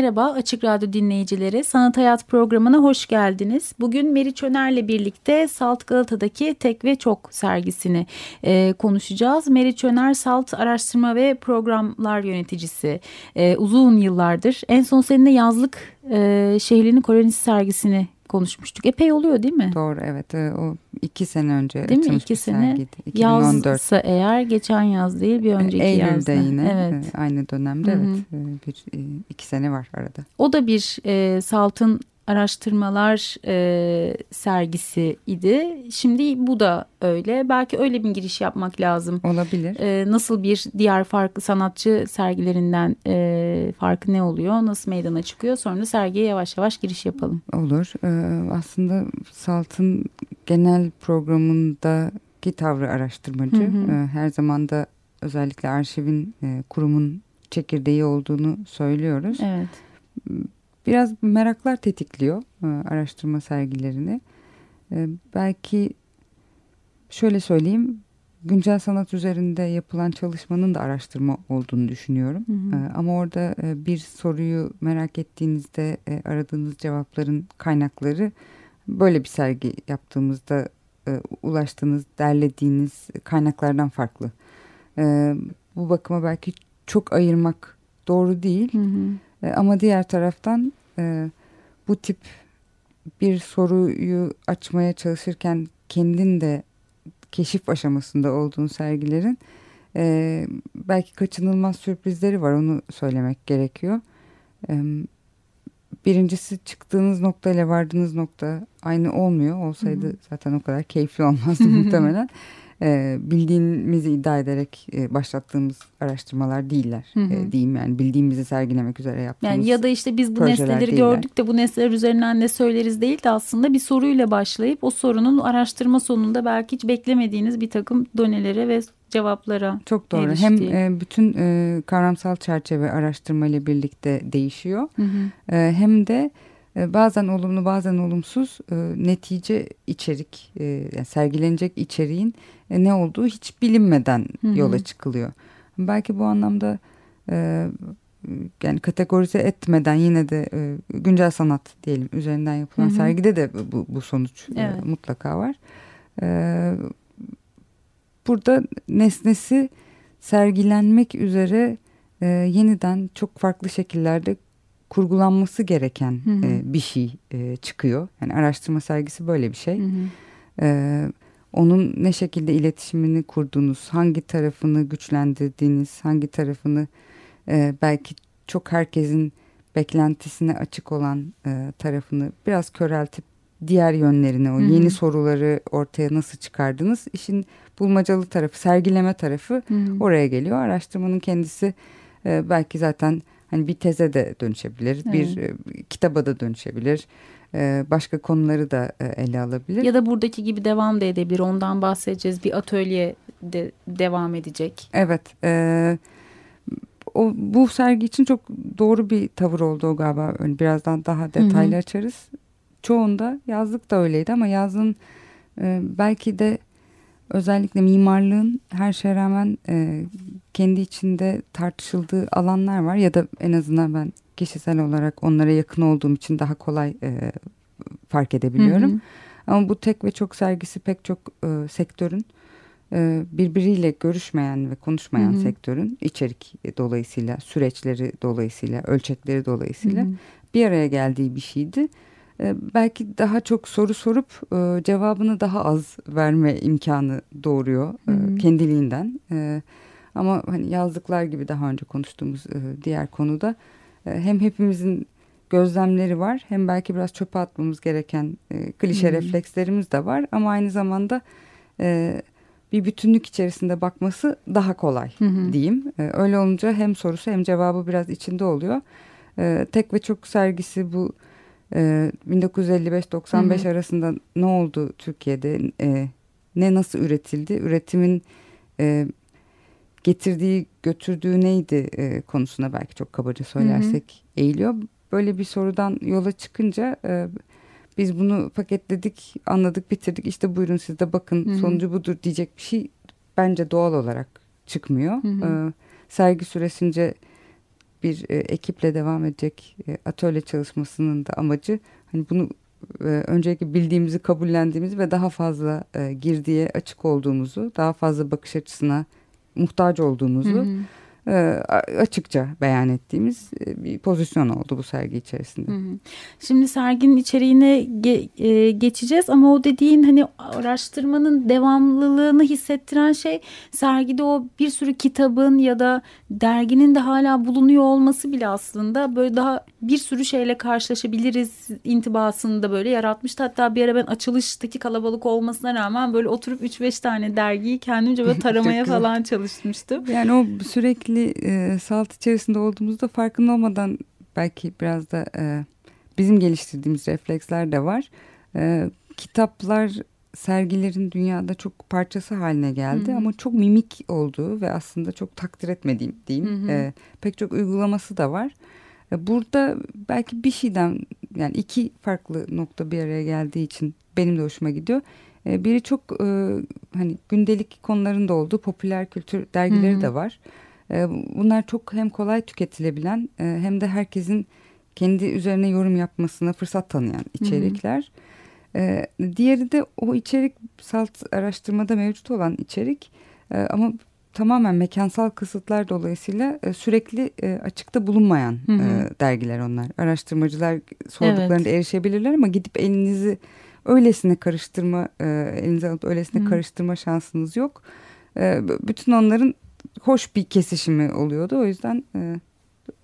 Merhaba Açık Radyo dinleyicileri. Sanat Hayat programına hoş geldiniz. Bugün Meriç Öner'le birlikte Salt Galata'daki Tek ve Çok sergisini e, konuşacağız. Meriç Öner Salt Araştırma ve Programlar Yöneticisi. E, uzun yıllardır. En son seninle yazlık e, şehirlerin kolonisi sergisini konuşmuştuk. Epey oluyor değil mi? Doğru evet e, o iki sene önce değil mi? İki sene sergiydi. 2014. yazsa eğer geçen yaz değil bir önceki Eylül'de yazda. yine evet. E, aynı dönemde Hı -hı. evet bir iki sene var arada. O da bir e, Salt'ın araştırmalar e, sergisi idi. Şimdi bu da öyle. Belki öyle bir giriş yapmak lazım. Olabilir. E, nasıl bir diğer farklı sanatçı sergilerinden e, farkı ne oluyor? Nasıl meydana çıkıyor? Sonra sergiye yavaş yavaş giriş yapalım. Olur. E, aslında Salt'ın genel programındaki tavrı araştırmacı. Hı hı. E, her zaman da özellikle arşivin, e, kurumun çekirdeği olduğunu söylüyoruz. Evet biraz meraklar tetikliyor e, araştırma sergilerini. E, belki şöyle söyleyeyim güncel sanat üzerinde yapılan çalışmanın da araştırma olduğunu düşünüyorum. Hı hı. E, ama orada bir soruyu merak ettiğinizde aradığınız cevapların kaynakları böyle bir sergi yaptığımızda ulaştığınız, derlediğiniz kaynaklardan farklı. Bu bakıma belki çok ayırmak doğru değil. Hı hı. Ama diğer taraftan e, bu tip bir soruyu açmaya çalışırken kendin de keşif aşamasında olduğun sergilerin e, belki kaçınılmaz sürprizleri var onu söylemek gerekiyor. E, birincisi çıktığınız nokta ile vardığınız nokta aynı olmuyor. Olsaydı zaten o kadar keyifli olmazdı muhtemelen e, bildiğimizi iddia ederek e, başlattığımız araştırmalar değiller. Hı hı. E, diyeyim yani bildiğimizi sergilemek üzere yaptığımız Yani ya da işte biz bu nesneleri değiller. gördük de bu nesneler üzerinden ne söyleriz değil de aslında bir soruyla başlayıp o sorunun araştırma sonunda belki hiç beklemediğiniz bir takım donelere ve cevaplara Çok doğru. Eriştiği. Hem e, bütün e, kavramsal çerçeve araştırma ile birlikte değişiyor. Hı hı. E, hem de bazen olumlu bazen olumsuz e, netice içerik e, yani sergilenecek içeriğin e, ne olduğu hiç bilinmeden Hı -hı. yola çıkılıyor. Belki bu anlamda e, yani kategorize etmeden yine de e, güncel sanat diyelim üzerinden yapılan Hı -hı. sergide de bu, bu sonuç evet. e, mutlaka var. E, burada nesnesi sergilenmek üzere e, yeniden çok farklı şekillerde kurgulanması gereken hı hı. E, bir şey e, çıkıyor. Yani araştırma sergisi böyle bir şey. Hı hı. E, onun ne şekilde iletişimini kurduğunuz, hangi tarafını güçlendirdiğiniz, hangi tarafını e, belki çok herkesin beklentisine açık olan e, tarafını biraz köreltip diğer yönlerini, o Hı -hı. yeni soruları ortaya nasıl çıkardınız? İşin bulmacalı tarafı, sergileme tarafı Hı -hı. oraya geliyor. Araştırmanın kendisi e, belki zaten hani bir teze de dönüşebilir, evet. bir e, kitaba da dönüşebilir. E, başka konuları da e, ele alabilir. Ya da buradaki gibi devam da edebilir. Ondan bahsedeceğiz. Bir atölye de devam edecek. Evet. E, o bu sergi için çok doğru bir tavır oldu o galiba. Birazdan daha detaylı Hı -hı. açarız. Çoğunda yazlık da öyleydi ama yazın e, belki de özellikle mimarlığın her şeye rağmen e, kendi içinde tartışıldığı alanlar var ya da en azından ben kişisel olarak onlara yakın olduğum için daha kolay e, fark edebiliyorum. Hı hı. Ama bu tek ve çok sergisi pek çok e, sektörün e, birbiriyle görüşmeyen ve konuşmayan hı hı. sektörün içerik dolayısıyla süreçleri dolayısıyla ölçekleri dolayısıyla hı hı. bir araya geldiği bir şeydi. E, belki daha çok soru sorup e, cevabını daha az verme imkanı doğuruyor. E, kendiliğinden. E, ama hani yazdıklar gibi daha önce konuştuğumuz e, diğer konuda e, hem hepimizin gözlemleri var hem belki biraz çöpe atmamız gereken e, klişe hmm. reflekslerimiz de var ama aynı zamanda e, bir bütünlük içerisinde bakması daha kolay Hı hı. diyeyim. E, öyle olunca hem sorusu hem cevabı biraz içinde oluyor. E, tek ve çok sergisi bu e, 1955-95 Hı hı. arasında ne oldu Türkiye'de? E, ne nasıl üretildi? Üretimin e, getirdiği götürdüğü neydi e, konusuna belki çok kabaca söylersek eğiliyor. Böyle bir sorudan yola çıkınca e, biz bunu paketledik, anladık, bitirdik. İşte buyurun siz de bakın Hı hı. sonucu budur diyecek bir şey bence doğal olarak çıkmıyor. Hı hı. E, sergi süresince bir e, ekiple devam edecek e, atölye çalışmasının da amacı hani bunu e, öncelikle bildiğimizi kabullendiğimizi ve daha fazla e, girdiye açık olduğumuzu, daha fazla bakış açısına muhtaç olduğumuzu Hı hı. E, a- açıkça beyan ettiğimiz e, bir pozisyon oldu bu sergi içerisinde. Şimdi serginin içeriğine ge- e, geçeceğiz ama o dediğin hani araştırmanın devamlılığını hissettiren şey sergide o bir sürü kitabın ya da derginin de hala bulunuyor olması bile aslında böyle daha bir sürü şeyle karşılaşabiliriz intibasını da böyle yaratmıştı. Hatta bir ara ben açılıştaki kalabalık olmasına rağmen böyle oturup 3-5 tane dergiyi kendimce böyle taramaya falan çalışmıştım. Yani o sürekli e, salt içerisinde olduğumuzda farkında olmadan belki biraz da e, bizim geliştirdiğimiz refleksler de var. E, kitaplar sergilerin dünyada çok parçası haline geldi Hı hı. ama çok mimik olduğu ve aslında çok takdir etmediğim diyeyim Hı hı. e, pek çok uygulaması da var. E, burada belki bir şeyden yani iki farklı nokta bir araya geldiği için benim de hoşuma gidiyor. E, biri çok e, hani gündelik konuların da olduğu popüler kültür dergileri Hı hı. de var. E, bunlar çok hem kolay tüketilebilen e, hem de herkesin kendi üzerine yorum yapmasına fırsat tanıyan içerikler. E, diğeri de o içerik salt araştırmada mevcut olan içerik e, ama tamamen mekansal kısıtlar dolayısıyla e, sürekli e, açıkta bulunmayan Hı hı. dergiler onlar. Araştırmacılar sorduklarında erişebilirler ama gidip elinizi öylesine karıştırma, elinize alıp öylesine Hı. karıştırma şansınız yok. Bütün onların hoş bir kesişimi oluyordu. O yüzden e,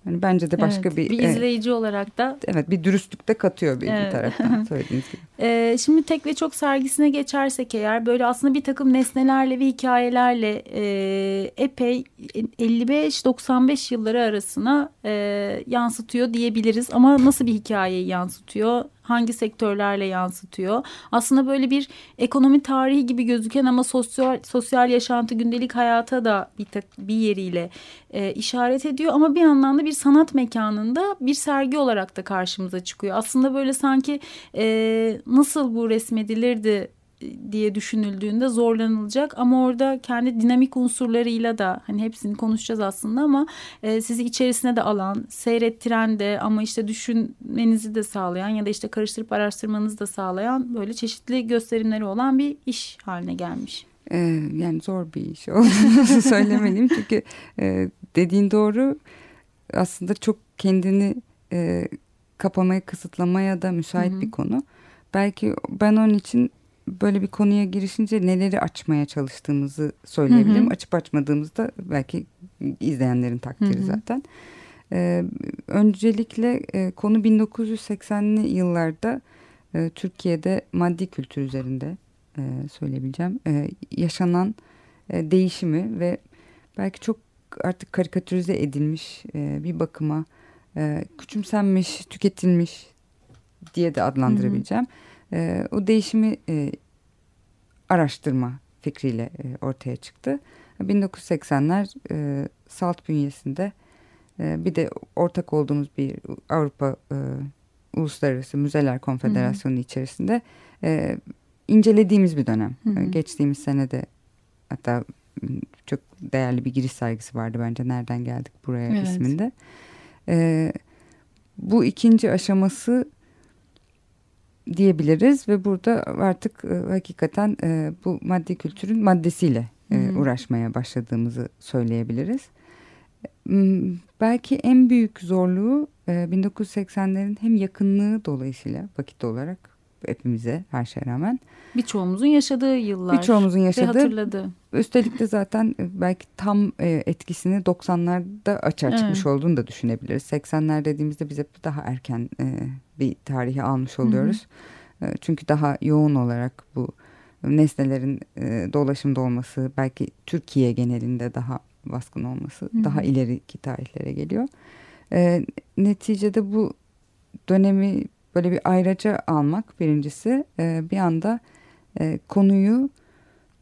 hani bence de başka Evet, bir, bir e, izleyici olarak da evet bir dürüstlük de katıyor bir, bir Evet. taraftan söylediğiniz gibi. Ee, şimdi tek ve çok sergisine geçersek eğer böyle aslında bir takım nesnelerle ve hikayelerle e, epey 55-95 yılları arasına e, yansıtıyor diyebiliriz. Ama nasıl bir hikayeyi yansıtıyor? Hangi sektörlerle yansıtıyor? Aslında böyle bir ekonomi tarihi gibi gözüken ama sosyal sosyal yaşantı gündelik hayata da bir, tak- bir yeriyle e, işaret ediyor. Ama bir yandan da bir sanat mekanında bir sergi olarak da karşımıza çıkıyor. Aslında böyle sanki e, nasıl bu resmedilirdi diye düşünüldüğünde zorlanılacak ama orada kendi dinamik unsurlarıyla da hani hepsini konuşacağız aslında ama e, sizi içerisine de alan, seyrettiren de ama işte düşünmenizi de sağlayan ya da işte karıştırıp araştırmanızı da sağlayan böyle çeşitli gösterimleri olan bir iş haline gelmiş. Ee, yani zor bir iş olduğunu söylemeliyim. Çünkü e, dediğin doğru aslında çok kendini e, kapamaya, kısıtlamaya da müsait Hı hı. bir konu. Belki ben onun için böyle bir konuya girişince neleri açmaya çalıştığımızı söyleyebilirim. Hı hı. Açıp açmadığımızda belki izleyenlerin takdiri Hı hı. zaten. Ee, öncelikle e, konu 1980'li yıllarda e, Türkiye'de maddi kültür üzerinde e, söyleyebileceğim. E, yaşanan e, değişimi ve belki çok artık karikatürize edilmiş e, bir bakıma e, küçümsenmiş, tüketilmiş diye de adlandırabileceğim. E, o değişimi e, araştırma fikriyle e, ortaya çıktı. 1980'ler e, SALT bünyesinde e, bir de ortak olduğumuz bir Avrupa e, Uluslararası Müzeler Konfederasyonu içerisinde e, incelediğimiz bir dönem. Hı hı. Geçtiğimiz senede hatta çok değerli bir giriş sergisi vardı bence Nereden Geldik Buraya Evet. isminde. E, bu ikinci aşaması diyebiliriz ve burada artık e, hakikaten e, bu maddi kültürün maddesiyle e, hı. uğraşmaya başladığımızı söyleyebiliriz. M, Belki en büyük zorluğu e, 1980'lerin hem yakınlığı dolayısıyla vakit olarak hepimize her şeye rağmen Birçoğumuzun yaşadığı yıllar. birçoğumuzun Ve yaşadığı hatırladığı. Üstelik de zaten e, belki tam e, etkisini 90'larda açığa Evet. çıkmış olduğunu da düşünebiliriz. 80'ler dediğimizde biz hep daha erken e, bir tarihi almış oluyoruz. E, Çünkü daha yoğun olarak bu nesnelerin dolaşımda olması belki Türkiye genelinde daha baskın olması Hı hı. daha ileriki tarihlere geliyor. E, neticede bu dönemi böyle bir ayrıca almak birincisi e, bir anda e, konuyu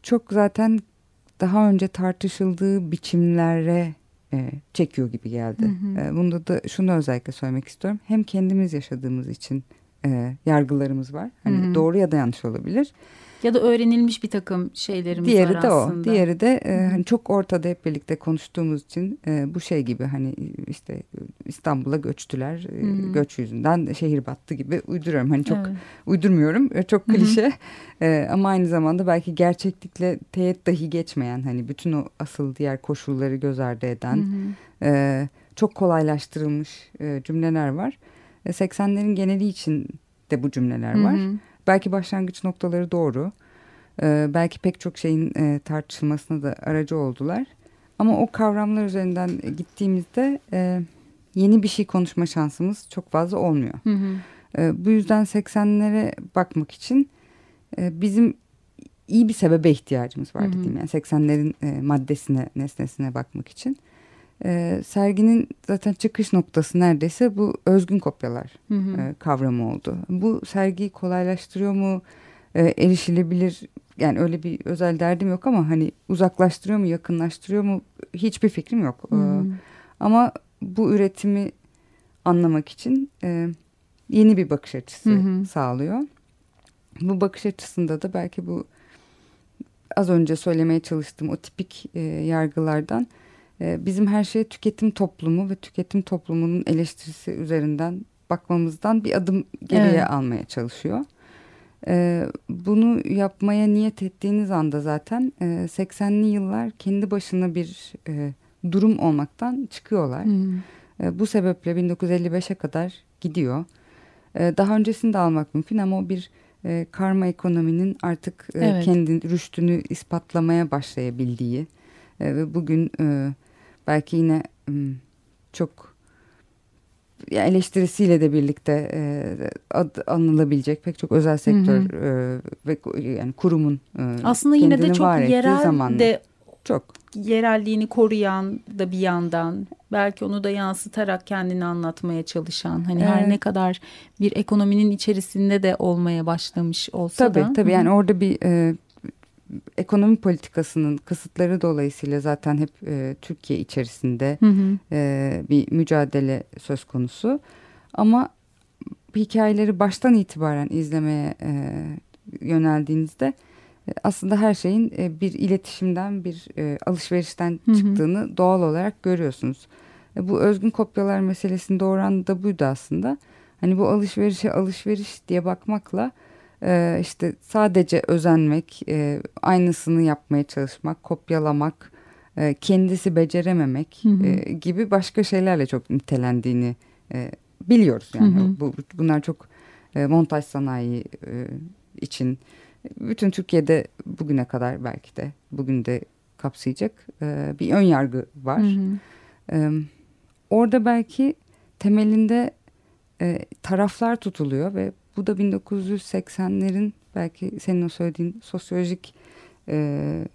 çok zaten daha önce tartışıldığı biçimlere e, çekiyor gibi geldi. Hı hı. E, bunda da şunu özellikle söylemek istiyorum. Hem kendimiz yaşadığımız için e, yargılarımız var. Hani Hı hı. doğru ya da yanlış olabilir. Ya da öğrenilmiş bir takım şeylerimiz Diğeri var de aslında. o. Diğeri de e, hani çok ortada hep birlikte konuştuğumuz için e, bu şey gibi hani işte İstanbul'a göçtüler. Hı. göç yüzünden şehir battı gibi uyduruyorum. Hani çok Evet. uydurmuyorum. Çok klişe. E, ama aynı zamanda belki gerçeklikle teğet dahi geçmeyen hani bütün o asıl diğer koşulları göz ardı eden e, çok kolaylaştırılmış e, cümleler var. E, 80'lerin geneli için de bu cümleler var. Belki başlangıç noktaları doğru. E, belki pek çok şeyin e, tartışılmasına da aracı oldular. Ama o kavramlar üzerinden gittiğimizde e, yeni bir şey konuşma şansımız çok fazla olmuyor. Hı hı. E, bu yüzden 80'lere bakmak için e, bizim iyi bir sebebe ihtiyacımız vardı Hı hı. diyeyim. Yani 80'lerin e, maddesine, nesnesine bakmak için. E, serginin zaten çıkış noktası neredeyse bu özgün kopyalar Hı hı. e, kavramı oldu. Bu sergiyi kolaylaştırıyor mu? E, erişilebilir yani öyle bir özel derdim yok ama hani uzaklaştırıyor mu, yakınlaştırıyor mu? Hiçbir fikrim yok. Hı E, hı. ama bu üretimi anlamak için e, yeni bir bakış açısı Hı hı. sağlıyor. Bu bakış açısında da belki bu az önce söylemeye çalıştığım o tipik e, yargılardan e, bizim her şeye tüketim toplumu ve tüketim toplumunun eleştirisi üzerinden bakmamızdan bir adım geriye Evet. almaya çalışıyor. E, bunu yapmaya niyet ettiğiniz anda zaten e, 80'li yıllar kendi başına bir e, durum olmaktan çıkıyorlar. Hı hı. E, bu sebeple 1955'e kadar gidiyor. E, daha öncesini de almak mümkün ama o bir e, karma ekonominin artık e, Evet. kendi rüştünü ispatlamaya başlayabildiği e, ve bugün e, belki yine m, çok ya eleştirisiyle de birlikte e, ad, anılabilecek pek çok özel sektör e, ve yani kurumun e, Aslında yine de çok yerel zamanlar. de çok yerelliğini koruyan da bir yandan belki onu da yansıtarak kendini anlatmaya çalışan hani her Evet. ne kadar bir ekonominin içerisinde de olmaya başlamış olsa Tabii da. tabii Hı yani orada bir e, ekonomi politikasının kısıtları dolayısıyla zaten hep e, Türkiye içerisinde Hı hı. e, bir mücadele söz konusu. Ama hikayeleri baştan itibaren izlemeye e, yöneldiğinizde aslında her şeyin e, bir iletişimden, bir e, alışverişten Hı hı. çıktığını doğal olarak görüyorsunuz. E, bu özgün kopyalar meselesinin doğuran da buydu aslında. Hani bu alışverişe alışveriş diye bakmakla işte sadece özenmek, aynısını yapmaya çalışmak, kopyalamak, kendisi becerememek Hı hı. gibi başka şeylerle çok nitelendiğini biliyoruz. Yani Hı hı. Bu, bunlar çok montaj sanayi için bütün Türkiye'de bugüne kadar belki de bugün de kapsayacak e, bir ön yargı var. Hı hı. Ee, orada belki temelinde e, taraflar tutuluyor ve bu da 1980'lerin belki senin o söylediğin sosyolojik e,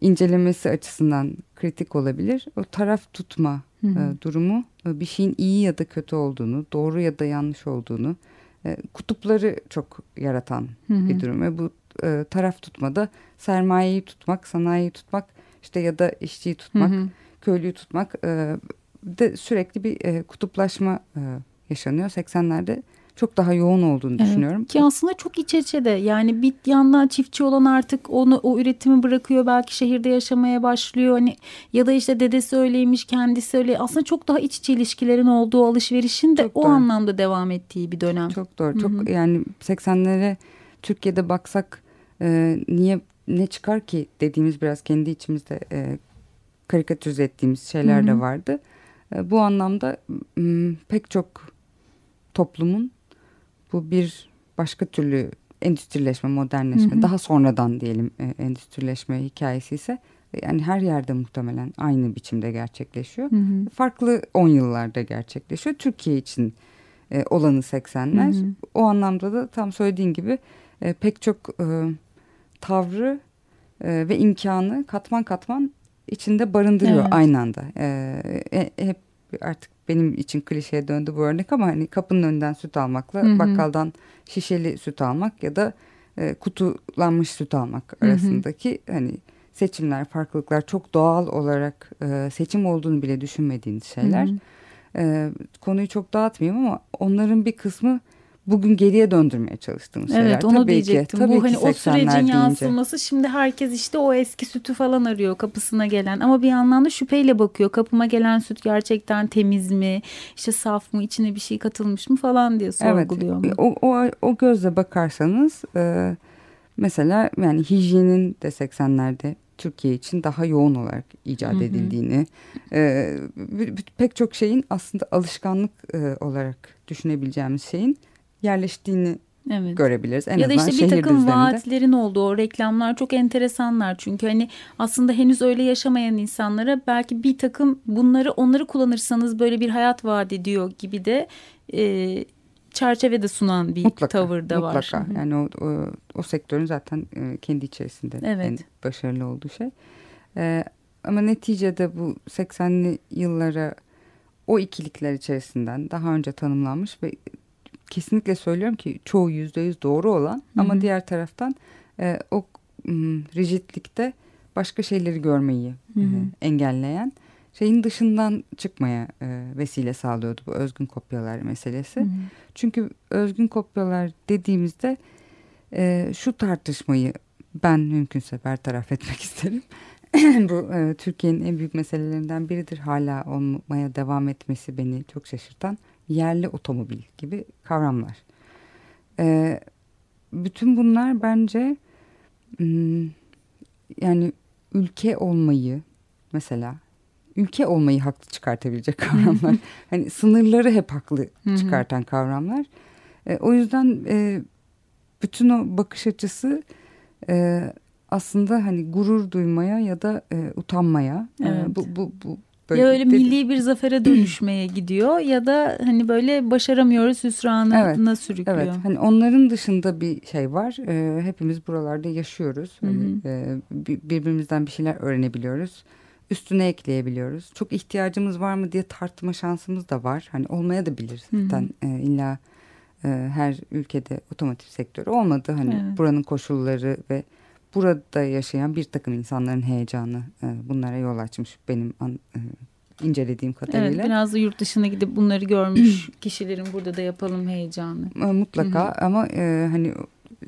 incelemesi açısından kritik olabilir. O taraf tutma Hı hı. e, durumu e, bir şeyin iyi ya da kötü olduğunu, doğru ya da yanlış olduğunu, e, kutupları çok yaratan Hı hı. bir durum ve bu e, taraf tutmada sermayeyi tutmak, sanayiyi tutmak, işte ya da işçiyi tutmak, Hı hı. köylüyü tutmak e, de sürekli bir e, kutuplaşma e, yaşanıyor. 80'lerde çok daha yoğun olduğunu Evet. düşünüyorum. Ki aslında çok iç içe de yani bir yandan çiftçi olan artık onu o üretimi bırakıyor belki şehirde yaşamaya başlıyor hani ya da işte dedesi öyleymiş kendisi öyle aslında çok daha iç içe ilişkilerin olduğu alışverişin de Çok o doğru. anlamda devam ettiği bir dönem. Çok doğru. Hı Çok hı. yani 80'lere Türkiye'de baksak e, niye ne çıkar ki dediğimiz biraz kendi içimizde e, karikatürize ettiğimiz şeyler Hı de hı. vardı. E, bu anlamda m, pek çok toplumun bu bir başka türlü endüstrileşme, modernleşme, Hı hı. daha sonradan diyelim e, endüstrileşme hikayesi ise e, yani her yerde muhtemelen aynı biçimde gerçekleşiyor. Hı hı. Farklı 10 yıllarda gerçekleşiyor. Türkiye için e, olanı 80'ler. Hı hı. O anlamda da tam söylediğin gibi e, pek çok e, tavrı e, ve imkanı katman katman içinde barındırıyor Evet. aynı anda. E, e, hep artık benim için klişeye döndü bu örnek ama hani kapının önünden süt almakla Hı hı. bakkaldan şişeli süt almak ya da e, kutulanmış süt almak arasındaki hani seçimler, farklılıklar çok doğal olarak e, seçim olduğunu bile düşünmediğiniz şeyler. E, konuyu çok dağıtmayayım ama onların bir kısmı bugün geriye döndürmeye çalıştığımız şeyler. Evet onu Tabii diyecektim. Ki, tabii Bu hani o 80'ler sürecin deyince. yansıması şimdi herkes işte o eski sütü falan arıyor kapısına gelen ama bir yandan da şüpheyle bakıyor. Kapıma gelen süt gerçekten temiz mi? İşte saf mı? içine bir şey katılmış mı falan diye Evet, sorguluyor. mu? o, o, o gözle bakarsanız e, mesela yani hijyenin de 80'lerde Türkiye için daha yoğun olarak icat Hı hı. edildiğini, e, pek çok şeyin aslında alışkanlık e, olarak düşünebileceğimiz şeyin yerleştiğini Evet. görebiliriz. En ya da işte bir takım vaatlerin olduğu o reklamlar çok enteresanlar çünkü hani aslında henüz öyle yaşamayan insanlara belki bir takım bunları onları kullanırsanız böyle bir hayat vaat ediyor gibi de e, çerçevede sunan bir Mutlaka, tavırda var. mutlaka. Hı hı. Yani o, o, o sektörün zaten e, kendi içerisinde Evet. en başarılı olduğu şey. E, ama neticede bu 80'li yıllara o ikilikler içerisinden daha önce tanımlanmış ve kesinlikle söylüyorum ki çoğu yüzde yüz doğru olan Hı ama diğer taraftan e, o rigidlikte başka şeyleri görmeyi e, engelleyen şeyin dışından çıkmaya e, vesile sağlıyordu bu özgün kopyalar meselesi. Hı hı. Çünkü özgün kopyalar dediğimizde e, şu tartışmayı ben mümkünse bertaraf etmek isterim. Bu e, Türkiye'nin en büyük meselelerinden biridir. Hala olmaya devam etmesi beni çok şaşırtan yerli otomobil gibi kavramlar. E, bütün bunlar bence hmm, yani ülke olmayı mesela ülke olmayı haklı çıkartabilecek kavramlar. hani sınırları hep haklı çıkartan kavramlar. E, o yüzden e, bütün o bakış açısı e, aslında hani gurur duymaya ya da e, utanmaya. e, Evet. bu bu bu ya öyle dedi- milli bir zafere dönüşmeye gidiyor ya da hani böyle başaramıyoruz hüsranına Evet, sürüklüyor. Evet, hani onların dışında bir şey var. E, hepimiz buralarda yaşıyoruz. Hı hı. Hani, e, bi- birbirimizden bir şeyler öğrenebiliyoruz. Üstüne ekleyebiliyoruz. Çok ihtiyacımız var mı diye tartma şansımız da var. Hani olmaya da bilir Hı hı. zaten. E, illa e, her ülkede otomotiv sektörü olmadı. Hani Evet. buranın koşulları ve burada yaşayan bir takım insanların heyecanı e, bunlara yol açmış benim an, e, incelediğim kadarıyla. Evet biraz da yurt dışına gidip bunları görmüş kişilerin burada da yapalım heyecanı. E, Mutlaka ama e, hani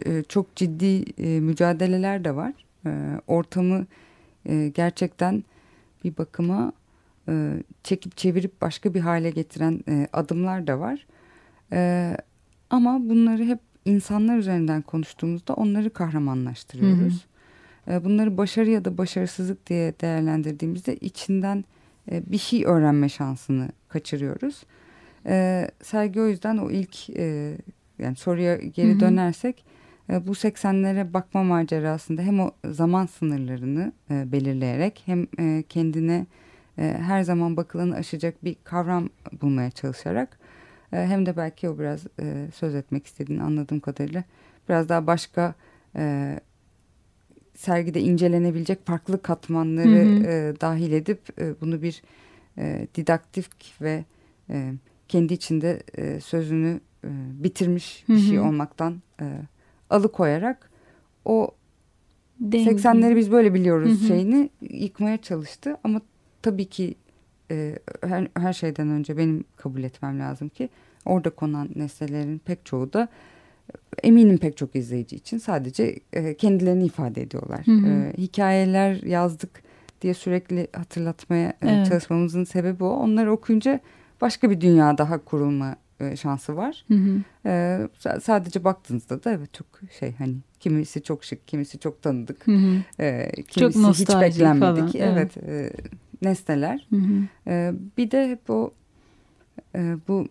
e, çok ciddi e, mücadeleler de var. E, ortamı e, gerçekten bir bakıma e, çekip çevirip başka bir hale getiren e, adımlar da var. E, ama bunları hep insanlar üzerinden konuştuğumuzda onları kahramanlaştırıyoruz. E, bunları başarı ya da başarısızlık diye değerlendirdiğimizde içinden e, bir şey öğrenme şansını kaçırıyoruz. E, sergi o yüzden o ilk e, yani soruya geri Hı hı. dönersek e, bu 80'lere bakma macerasında hem o zaman sınırlarını belirleyerek hem kendine her zaman bakılanı aşacak bir kavram bulmaya çalışarak hem de belki o biraz e, söz etmek istediğini anladığım kadarıyla biraz daha başka e, sergide incelenebilecek farklı katmanları Hı hı. e, dahil edip e, bunu bir e, didaktik ve e, kendi içinde e, sözünü e, bitirmiş bir Hı şey olmaktan e, alıkoyarak o Dengi. 80'leri biz böyle biliyoruz Hı hı. şeyini yıkmaya çalıştı ama tabii ki e, her, her şeyden önce benim kabul etmem lazım ki orada konan nesnelerin pek çoğu da eminim pek çok izleyici için sadece e, kendilerini ifade ediyorlar. Hı hı. E, hikayeler yazdık diye sürekli hatırlatmaya e, Evet. çalışmamızın sebebi o. Onları okuyunca başka bir dünya daha kurulma e, şansı var. Hı hı. E, sa- sadece baktığınızda da evet çok şey hani kimisi çok şık, kimisi çok tanıdık. Hı hı. E, kimisi hiç nostaljik beklenmedik. falan, Evet, e, nesneler. Hı hı. E, bir de o e, bu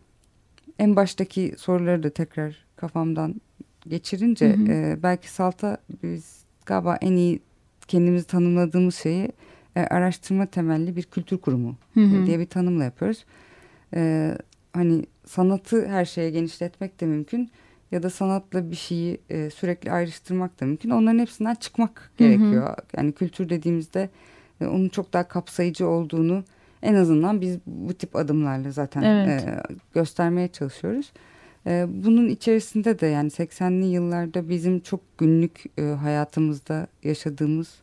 en baştaki soruları da tekrar kafamdan geçirince Hı hı. e, belki Salt'a biz galiba en iyi kendimizi tanımladığımız şeyi e, araştırma temelli bir kültür kurumu Hı hı. diye bir tanımla yapıyoruz. E, hani sanatı her şeye genişletmek de mümkün. ya da sanatla bir şeyi e, sürekli ayrıştırmak da mümkün. Onların hepsinden çıkmak gerekiyor. Hı hı. Yani kültür dediğimizde e, onun çok daha kapsayıcı olduğunu en azından biz bu tip adımlarla zaten evet. e, göstermeye çalışıyoruz. E, bunun içerisinde de yani 80'li yıllarda bizim çok günlük e, hayatımızda yaşadığımız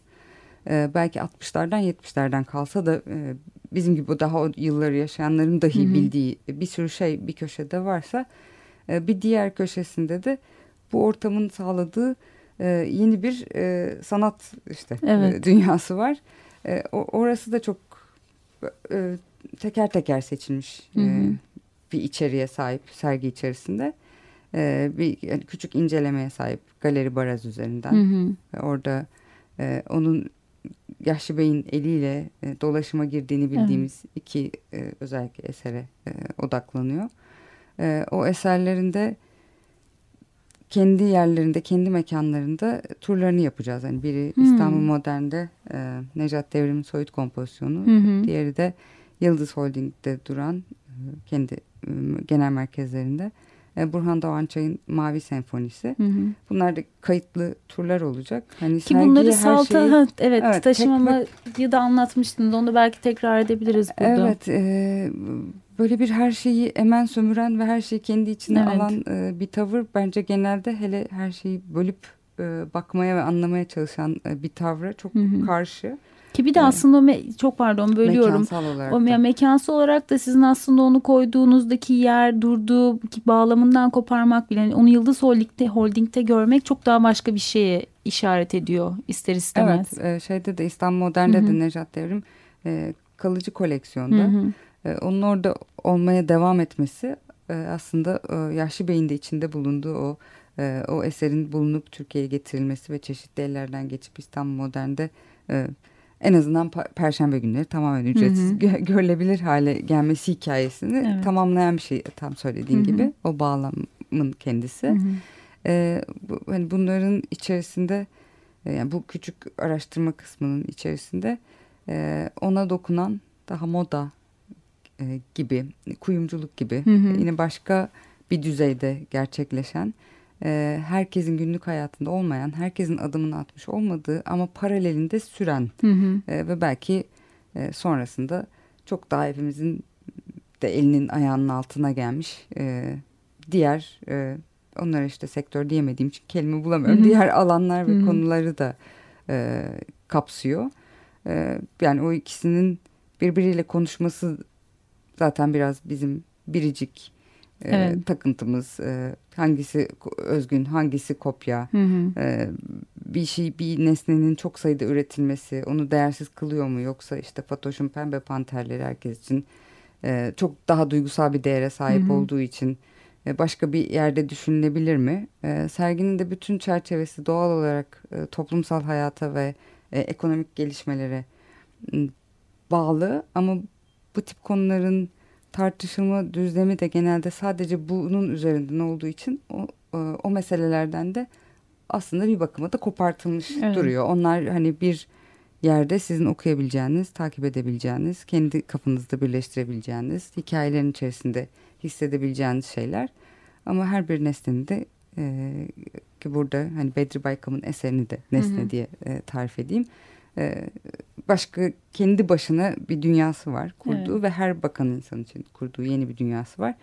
e, belki 60'lardan 70'lerden kalsa da e, bizim gibi daha o yılları yaşayanların dahi hı hı. bildiği bir sürü şey bir köşede varsa e, bir diğer köşesinde de bu ortamın sağladığı e, yeni bir e, sanat işte evet. e, dünyası var. E, orası da çok e, teker teker seçilmiş hı hı. E, bir içeriğe sahip sergi içerisinde. E, bir yani küçük incelemeye sahip galeri baraz üzerinden. Hı hı. Orada e, onun Yaşlı Bey'in eliyle e, dolaşıma girdiğini bildiğimiz evet. iki e, özellikle esere e, odaklanıyor. E, o eserlerinde kendi yerlerinde, kendi mekanlarında turlarını yapacağız. Yani biri hmm. İstanbul Modern'de e, Necat Devrim'in soyut kompozisyonu, hmm. diğeri de Yıldız Holding'de duran e, kendi e, genel merkezlerinde. E, Burhan Doğançay'ın Mavi Senfonisi. Hı hı. Bunlar da kayıtlı turlar olacak. Hani Ki bunları salta şeyi, evet, evet taşımamayı tek... da anlatmıştın. Onu da belki tekrar edebiliriz burada. Evet. E, böyle bir her şeyi emen sömüren ve her şeyi kendi içine evet. alan e, bir tavır bence genelde hele her şeyi bölüp e, bakmaya ve anlamaya çalışan e, bir tavra çok hı hı. karşı. Ki bir de aslında o çok pardon bölüyorum. Mekansal olarak o da. mekansal olarak da sizin aslında onu koyduğunuzdaki yer durduğu bağlamından koparmak bile yani onu Yıldız Holding'de, Holding'de görmek çok daha başka bir şeye işaret ediyor ister istemez. Evet e, şeyde de İstanbul Modern'de Hı -hı. de Nejat Devrim e, kalıcı koleksiyonda. Hı -hı. E, onun orada olmaya devam etmesi e, aslında e, Yaşlı Bey'in de içinde bulunduğu o e, o eserin bulunup Türkiye'ye getirilmesi ve çeşitli ellerden geçip İstanbul Modern'de e, en azından Perşembe günleri tamamen ücretsiz hı hı. görülebilir hale gelmesi hikayesini evet. tamamlayan bir şey tam söylediğin hı hı. gibi o bağlamın kendisi. Hı hı. Ee, bu, hani bunların içerisinde e, yani bu küçük araştırma kısmının içerisinde e, ona dokunan daha moda e, gibi kuyumculuk gibi hı hı. yine başka bir düzeyde gerçekleşen e, herkesin günlük hayatında olmayan, herkesin adımını atmış olmadığı ama paralelinde süren hı hı. E, ve belki e, sonrasında çok daha hepimizin de elinin ayağının altına gelmiş e, diğer e, onlara işte sektör diyemediğim için kelime bulamıyorum. Hı hı. Diğer alanlar ve hı hı. konuları da e, kapsıyor. E, yani o ikisinin birbiriyle konuşması zaten biraz bizim biricik e, evet. takıntımız. E, hangisi özgün, hangisi kopya. Hı hı. E, bir şey, bir nesnenin çok sayıda üretilmesi onu değersiz kılıyor mu? Yoksa işte Fatoş'un pembe panterleri herkes için e, çok daha duygusal bir değere sahip hı hı. olduğu için e, başka bir yerde düşünülebilir mi? E, serginin de bütün çerçevesi doğal olarak e, toplumsal hayata ve e, ekonomik gelişmelere bağlı ama bu tip konuların tartışılma düzlemi de genelde sadece bunun üzerinden olduğu için o, e, o meselelerden de aslında bir bakıma da kopartılmış evet. duruyor. Onlar hani bir yerde sizin okuyabileceğiniz, takip edebileceğiniz, kendi kafanızda birleştirebileceğiniz, hikayelerin içerisinde hissedebileceğiniz şeyler. Ama her bir nesnenin de e, ki burada hani Bedri Baykam'ın eserini de nesne hı hı. diye e, tarif edeyim e, başka kendi başına bir dünyası var kurduğu evet. ve her bakan insan için kurduğu yeni bir dünyası var.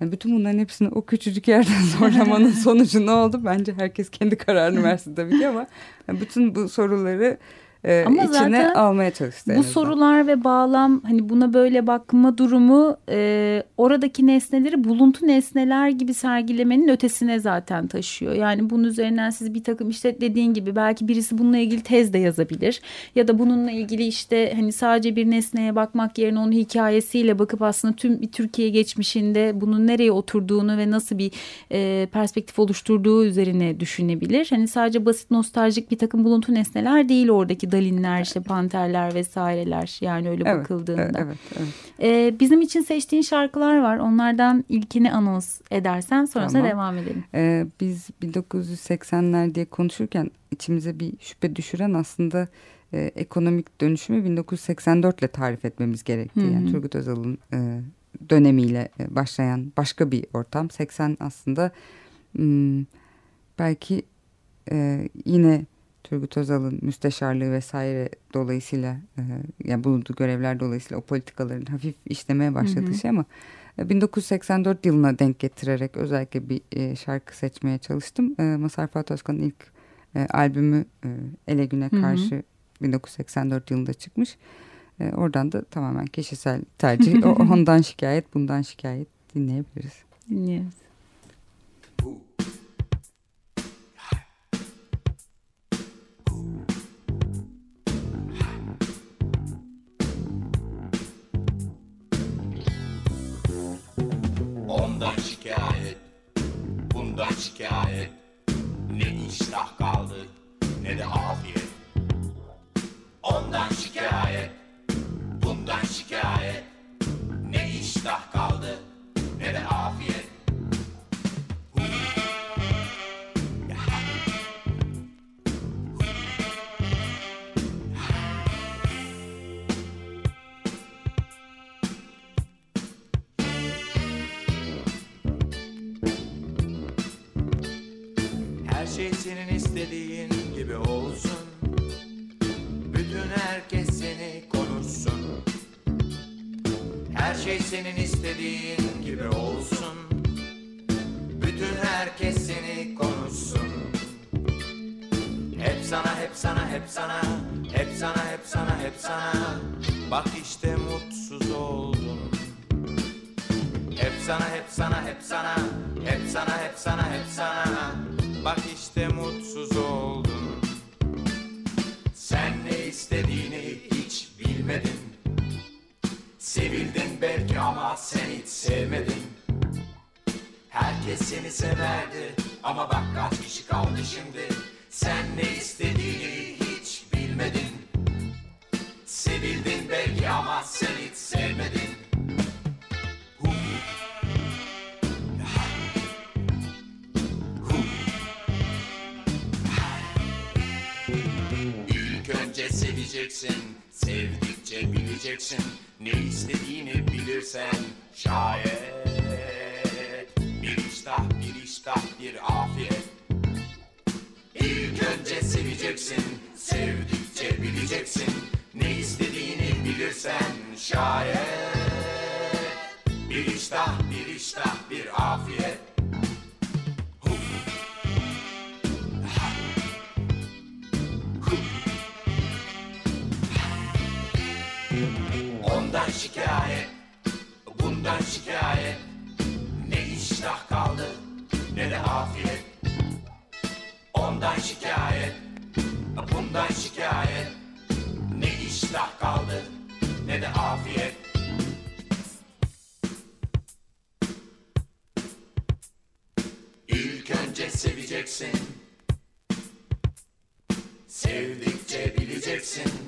Yani bütün bunların hepsini o küçücük yerden zorlamanın sonucu ne oldu? Bence herkes kendi kararını versin tabii ki ama bütün bu soruları e, Ama içine almaya çalıştı. Bu sorular ve bağlam hani buna böyle bakma durumu e, oradaki nesneleri buluntu nesneler gibi sergilemenin ötesine zaten taşıyor. Yani bunun üzerinden siz bir takım işte dediğin gibi belki birisi bununla ilgili tez de yazabilir. Ya da bununla ilgili işte hani sadece bir nesneye bakmak yerine onun hikayesiyle bakıp aslında tüm bir Türkiye geçmişinde bunun nereye oturduğunu ve nasıl bir e, perspektif oluşturduğu üzerine düşünebilir. Hani sadece basit nostaljik bir takım buluntu nesneler değil oradaki dalinler, işte panterler vesaireler yani öyle evet, bakıldığında. Evet, evet. Ee, bizim için seçtiğin şarkılar var. Onlardan ilkini anons edersen sonrasında tamam. devam edelim. Ee, biz 1980'ler diye konuşurken içimize bir şüphe düşüren aslında e, ekonomik dönüşümü 1984 ile tarif etmemiz gerekti. Hı -hı. Yani Turgut Özal'ın e, dönemiyle e, başlayan başka bir ortam. 80 aslında Hmm, belki e, yine Turgut Özal'ın müsteşarlığı vesaire dolayısıyla e, yani bulunduğu görevler dolayısıyla o politikaların hafif işlemeye başlatışı ama 1984 yılına denk getirerek özellikle bir e, şarkı seçmeye çalıştım. E, Mazhar Fuat Özkan'ın ilk e, albümü e, Ele Güne Karşı hı hı. 1984 yılında çıkmış. E, oradan da tamamen kişisel tercih. o, ondan şikayet, bundan şikayet dinleyebiliriz. Dinliyoruz. Ondan şikayet, bundan şikayet. Ne iştah kaldı ne de afiyet. Ondan şikayet, bundan şikayet. Ne iştah kaldı ne de afiyet istediğin gibi olsun. Bütün herkes seni konuşsun. Her şey senin istediğin gibi olsun. Bütün herkes seni konuşsun. Hep sana hep sana hep sana. Hep sana hep sana hep sana. Bak işte mutsuz oldun. Hep sana hep sana hep sana. Hep sana hep sana hep sana Bak işte mutsuz oldun Sen ne istediğini hiç bilmedin. Sevildin belki ama sen hiç sevmedin. Herkes seni severdi Ama bak kaç kişi kaldı şimdi. Sen ne istediğini hiç bilmedin. Sevildin belki ama sen hiç sevmedin önce seveceksin, sevdikçe bileceksin. Ne istediğini bilirsen şayet. Bir iştah, bir iştah, bir afiyet. İlk önce seveceksin, sevdikçe bileceksin. Ne istediğini bilirsen şayet. Bir iştah, bir iştah, Ondan şikayet, bundan şikayet. Ne iştah kaldı ne de afiyet. İlk önce seveceksin. Sevdikçe bileceksin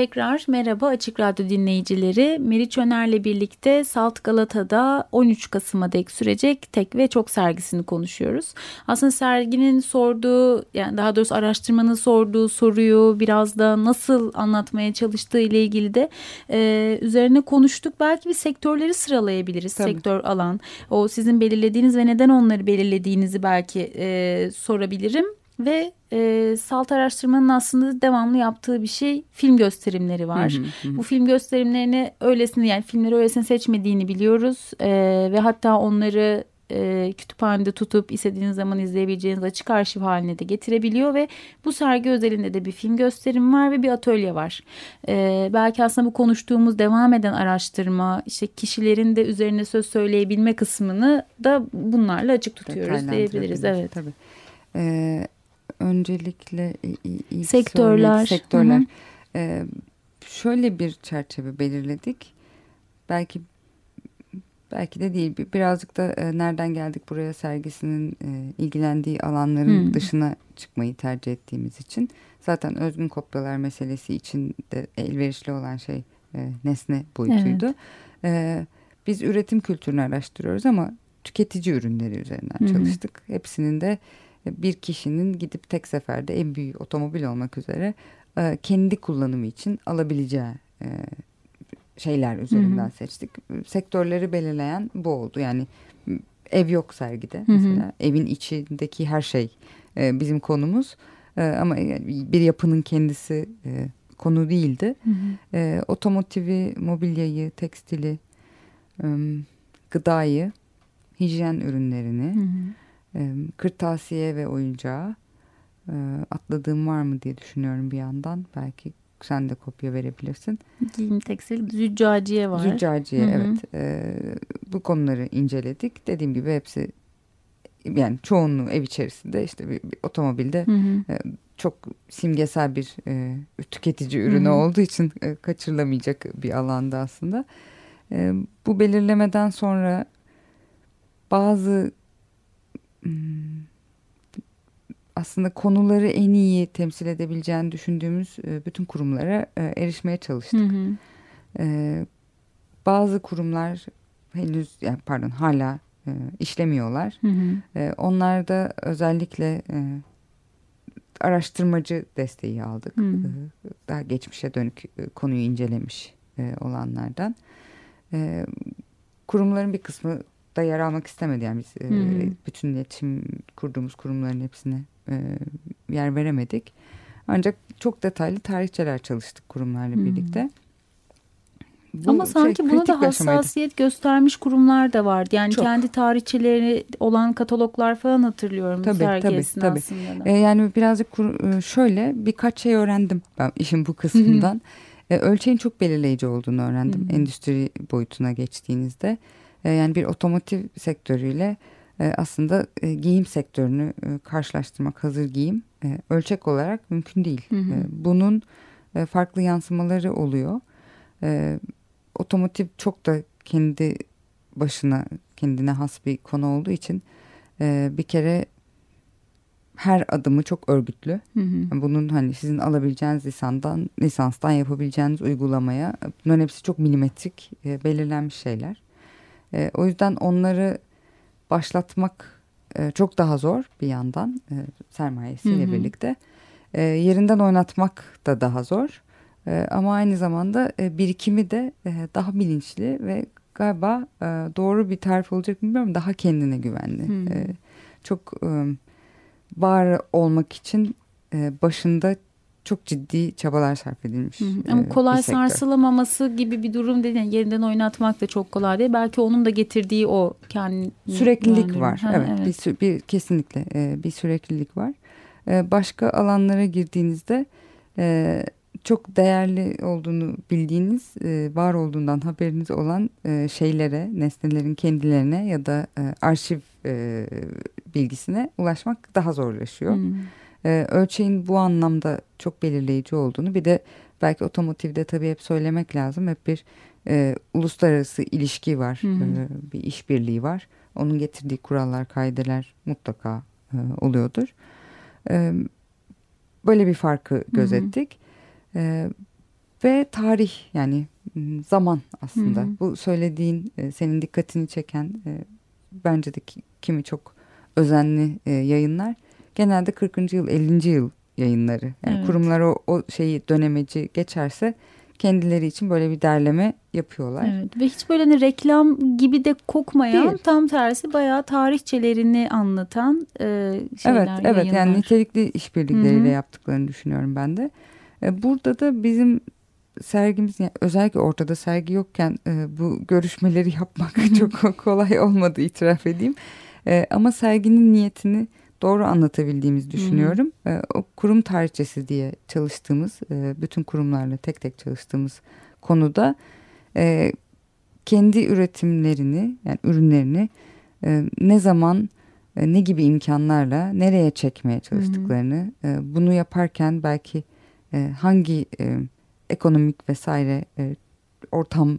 Tekrar merhaba Açık Radyo dinleyicileri. Meriç Öner'le birlikte Salt Galata'da 13 Kasım'a dek sürecek tek ve çok sergisini konuşuyoruz. Aslında serginin sorduğu yani daha doğrusu araştırmanın sorduğu soruyu biraz da nasıl anlatmaya çalıştığı ile ilgili de e, üzerine konuştuk. Belki bir sektörleri sıralayabiliriz. Tabii. Sektör alan. O sizin belirlediğiniz ve neden onları belirlediğinizi belki e, sorabilirim. Ve e, salt araştırmanın aslında devamlı yaptığı bir şey film gösterimleri var. Hı hı hı. Bu film gösterimlerini öylesine yani filmleri öylesine seçmediğini biliyoruz. E, ve hatta onları e, kütüphanede tutup istediğiniz zaman izleyebileceğiniz açık arşiv haline de getirebiliyor ve bu sergi özelinde de bir film gösterim var ve bir atölye var. E, belki aslında bu konuştuğumuz devam eden araştırma işte kişilerin de üzerine söz söyleyebilme kısmını da bunlarla açık tutuyoruz diyebiliriz. Evet. Tabii. Ee, öncelikle ilk sektörler. sektörler. Hı hı. Ee, şöyle bir çerçeve belirledik. Belki belki de değil. Birazcık da e, nereden geldik buraya sergisinin e, ilgilendiği alanların hmm. dışına çıkmayı tercih ettiğimiz için. Zaten özgün kopyalar meselesi için de elverişli olan şey e, nesne boyutuydu. Evet. E, biz üretim kültürünü araştırıyoruz ama tüketici ürünleri üzerinden hı. çalıştık. Hepsinin de bir kişinin gidip tek seferde en büyük otomobil olmak üzere e, kendi kullanımı için alabileceği e, şeyler üzerinden seçtik. Sektörleri belirleyen bu oldu. Yani ev yok sergide mesela. Evin içindeki her şey e, bizim konumuz. E, ama bir yapının kendisi e, konu değildi. Hı hı. E, otomotivi, mobilyayı, tekstili, e, gıdayı, hijyen ürünlerini, Hı hı. E, kırtasiye ve oyuncağı e, atladığım var mı diye düşünüyorum bir yandan. Belki sen de kopya verebilirsin. Giyim tekstil züccaciye var. Züccaciye Hı hı. evet. E, bu konuları inceledik. Dediğim gibi hepsi yani çoğunluğu ev içerisinde işte bir, bir otomobilde Hı hı. çok simgesel bir e, tüketici ürünü Hı hı. olduğu için e, kaçırılamayacak bir alanda aslında. E, bu belirlemeden sonra bazı aslında konuları en iyi temsil edebileceğini düşündüğümüz e, bütün kurumlara e, erişmeye çalıştık. Hı hı. E, bazı kurumlar henüz yani pardon hala işlemiyorlar. Hı hı. Onlar da özellikle araştırmacı desteği aldık. Hı. E, daha geçmişe dönük konuyu incelemiş olanlardan. Kurumların bir kısmı da yer almak istemedi. Yani biz e, Hı hı. bütün iletişim kurduğumuz kurumların hepsine e, yer veremedik. Ancak çok detaylı tarihçeler çalıştık kurumlarla Hı. birlikte. Bu Ama şey, sanki buna da hassasiyet göstermiş kurumlar da vardı. Yani Çok. kendi tarihçeleri olan kataloglar falan hatırlıyorum Tabii, sergi tabii, esnasında da. E, yani birazcık kur- e, şöyle birkaç şey öğrendim ben işin bu kısmından. E, ölçeğin çok belirleyici olduğunu öğrendim endüstri boyutuna geçtiğinizde. E, yani bir otomotiv sektörüyle e, aslında e, giyim sektörünü e, karşılaştırmak hazır giyim e, ölçek olarak mümkün değil. Hı hı. E, bunun e, farklı yansımaları oluyor. E, otomotiv çok da kendi başına kendine has bir konu olduğu için e, bir kere her adımı çok örgütlü. Hı hı. Bunun hani sizin alabileceğiniz lisandan, lisanstan yapabileceğiniz uygulamaya bunların hepsi çok milimetrik e, belirlenmiş şeyler. E, o yüzden onları başlatmak e, çok daha zor bir yandan e, sermayesiyle Hı hı. birlikte. E, yerinden oynatmak da daha zor. E, ama aynı zamanda e, birikimi de e, daha bilinçli ve galiba e, doğru bir tarif olacak bilmiyorum daha kendine güvenli. E, çok e, var olmak için e, başında çok ciddi çabalar sarf edilmiş. Hı hı. e, Ama bir kolay sarsılamaması gibi bir durum değil. Yani yerinden oynatmak da çok kolay değil. Belki onun da getirdiği o kendi Süreklilik var. Ha, evet, Bir, sü- bir kesinlikle e, bir süreklilik var. E, başka alanlara girdiğinizde e, çok değerli olduğunu bildiğiniz, e, var olduğundan haberiniz olan e, şeylere, nesnelerin kendilerine ya da e, arşiv e, bilgisine ulaşmak daha zorlaşıyor. Hı. E, ölçeğin bu anlamda çok belirleyici olduğunu bir de belki otomotivde tabii hep söylemek lazım. Hep bir e, uluslararası ilişki var, Hı hı. e, bir işbirliği var. Onun getirdiği kurallar, kaideler mutlaka e, oluyordur. E, böyle bir farkı gözettik. E, ve tarih yani m, zaman aslında. Hı hı. Bu söylediğin e, senin dikkatini çeken e, bence de ki- kimi çok özenli e, yayınlar genelde 40. yıl 50. yıl yayınları. Yani Evet. kurumlar o, o şeyi dönemeci geçerse kendileri için böyle bir derleme yapıyorlar. Evet ve hiç böyle hani reklam gibi de kokmayan Değil. tam tersi bayağı tarihçelerini anlatan e, şeyler Evet, evet yani yayınlar. nitelikli işbirlikleriyle Hı hı. yaptıklarını düşünüyorum ben de. E, Burada da bizim sergimiz yani özellikle ortada sergi yokken e, bu görüşmeleri yapmak çok kolay olmadı itiraf edeyim. E, ama serginin niyetini doğru anlatabildiğimizi düşünüyorum. E, o kurum tarihçesi diye çalıştığımız, e, bütün kurumlarla tek tek çalıştığımız konuda e, kendi üretimlerini yani ürünlerini e, ne zaman ne gibi imkanlarla nereye çekmeye çalıştıklarını e, bunu yaparken belki hangi ekonomik vesaire ortam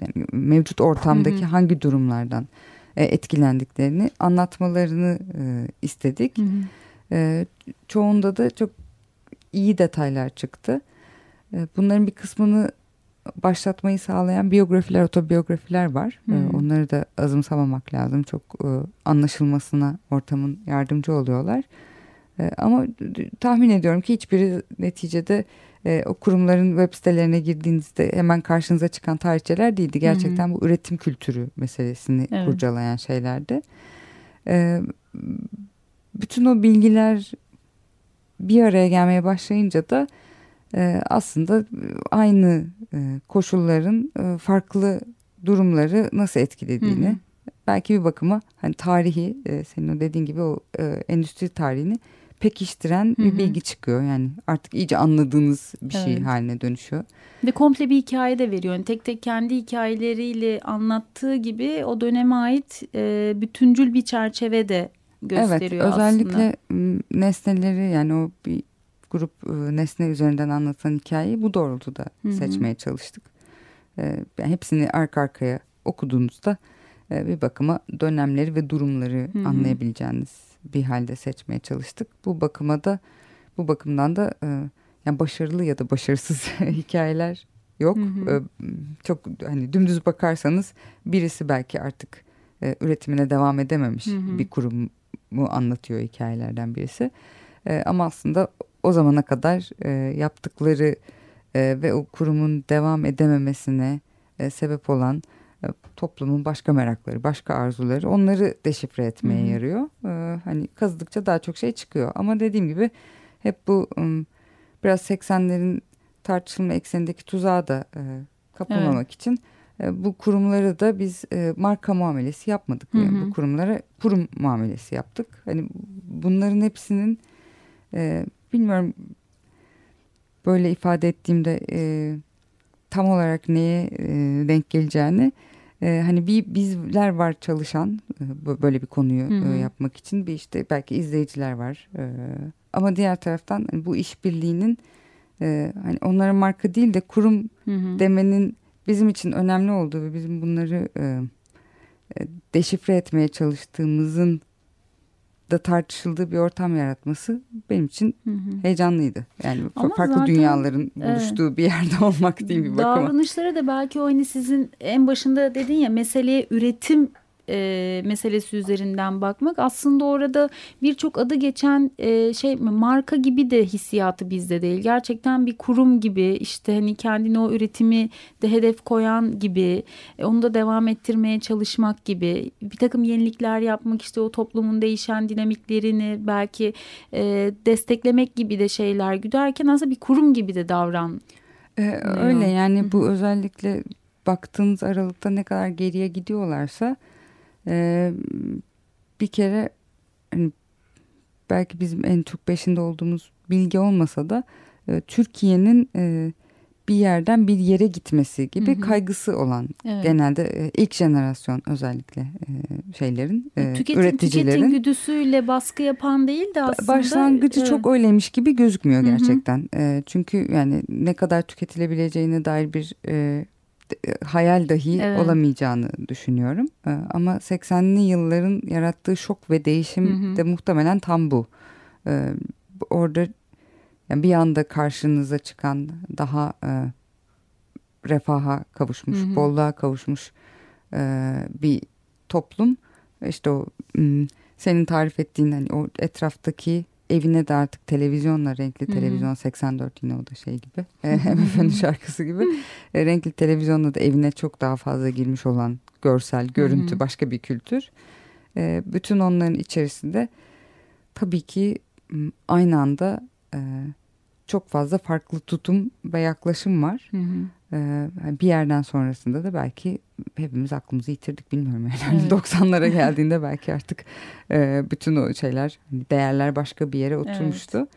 yani mevcut ortamdaki Hı hı. hangi durumlardan e, etkilendiklerini anlatmalarını e, istedik. Hı hı. E, çoğunda da çok iyi detaylar çıktı. E, bunların bir kısmını başlatmayı sağlayan biyografiler, otobiyografiler var. Hı. E, onları da azımsamamak lazım. Çok e, anlaşılmasına ortamın yardımcı oluyorlar. E, ama tahmin ediyorum ki hiçbiri neticede e, o kurumların web sitelerine girdiğinizde hemen karşınıza çıkan tarihçeler değildi. Gerçekten hı hı. bu üretim kültürü meselesini evet. kurcalayan şeylerdi. E, bütün o bilgiler bir araya gelmeye başlayınca da e, aslında aynı e, koşulların e, farklı durumları nasıl etkilediğini hı hı. belki bir bakıma hani tarihi e, senin o dediğin gibi o e, endüstri tarihini pekiştiren bir bilgi çıkıyor. Yani artık iyice anladığınız bir şey evet. şey haline dönüşüyor. Ve komple bir hikaye de veriyor. Yani tek tek kendi hikayeleriyle anlattığı gibi o döneme ait e, bütüncül bir çerçeve de gösteriyor evet, özellikle aslında. nesneleri yani o bir grup e, nesne üzerinden anlatan hikayeyi bu doğrultuda Hı-hı. seçmeye çalıştık. E, yani hepsini arka arkaya okuduğunuzda e, bir bakıma dönemleri ve durumları Hı-hı. anlayabileceğiniz bir halde seçmeye çalıştık. Bu bakıma da bu bakımdan da e, yani başarılı ya da başarısız hikayeler yok. Hı hı. E, çok hani dümdüz bakarsanız birisi belki artık e, üretimine devam edememiş hı hı. bir kurumu anlatıyor hikayelerden birisi. E, ama aslında o zamana kadar e, yaptıkları e, ve o kurumun devam edememesine e, sebep olan toplumun başka merakları, başka arzuları onları deşifre etmeye Hı-hı. yarıyor. Ee, hani kazıdıkça daha çok şey çıkıyor. Ama dediğim gibi hep bu biraz 80'lerin tartışılma eksenindeki tuzağa da e, kapılmamak evet. için e, bu kurumları da biz e, marka muamelesi yapmadık. Yani bu kurumlara kurum muamelesi yaptık. Hani bunların hepsinin e, bilmiyorum böyle ifade ettiğimde e, tam olarak neye e, denk geleceğini e, hani bir bizler var çalışan e, böyle bir konuyu hı hı. E, yapmak için bir işte belki izleyiciler var e, ama diğer taraftan hani bu işbirliğinin e, hani onlara marka değil de kurum hı hı. demenin bizim için önemli olduğu ve bizim bunları e, e deşifre etmeye çalıştığımızın da tartışıldığı bir ortam yaratması benim için hı hı. heyecanlıydı. Yani Ama farklı zaten, dünyaların buluştuğu evet, bir yerde olmak değil bir bakıma. Davranışları da belki o hani sizin en başında dedin ya meseleye üretim e, meselesi üzerinden bakmak aslında orada birçok adı geçen e, şey marka gibi de hissiyatı bizde değil. Gerçekten bir kurum gibi işte hani kendine o üretimi de hedef koyan gibi e, onu da devam ettirmeye çalışmak gibi bir takım yenilikler yapmak işte o toplumun değişen dinamiklerini belki e, desteklemek gibi de şeyler güderken aslında bir kurum gibi de davran. Ee, öyle yani bu özellikle baktığınız aralıkta ne kadar geriye gidiyorlarsa ee, bir kere hani belki bizim en çok peşinde olduğumuz bilgi olmasa da e, Türkiye'nin e, bir yerden bir yere gitmesi gibi hı hı. kaygısı olan evet. genelde e, ilk jenerasyon özellikle e, şeylerin e, tüketim, üreticilerin tüketim güdüsüyle baskı yapan değil de aslında başlangıcı evet. çok öyleymiş gibi gözükmüyor gerçekten. Hı hı. E, çünkü yani ne kadar tüketilebileceğine dair bir e, hayal dahi evet. olamayacağını düşünüyorum. Ee, ama 80'li yılların yarattığı şok ve değişim hı hı. de muhtemelen tam bu. Ee, orada yani bir anda karşınıza çıkan daha e, refaha kavuşmuş, hı hı. bolluğa kavuşmuş e, bir toplum. İşte o senin tarif ettiğin hani o etraftaki evine de artık televizyonla renkli Hı-hı. televizyon 84 yine o da şey gibi MF'nin şarkısı gibi e, renkli televizyonla da evine çok daha fazla girmiş olan görsel görüntü Hı-hı. başka bir kültür e, bütün onların içerisinde tabii ki aynı anda e, çok fazla farklı tutum ve yaklaşım var. Hı hı. Ee, bir yerden sonrasında da belki hepimiz aklımızı yitirdik bilmiyorum yani. Evet. 90'lara geldiğinde belki artık e, bütün o şeyler hani değerler başka bir yere oturmuştu. Evet.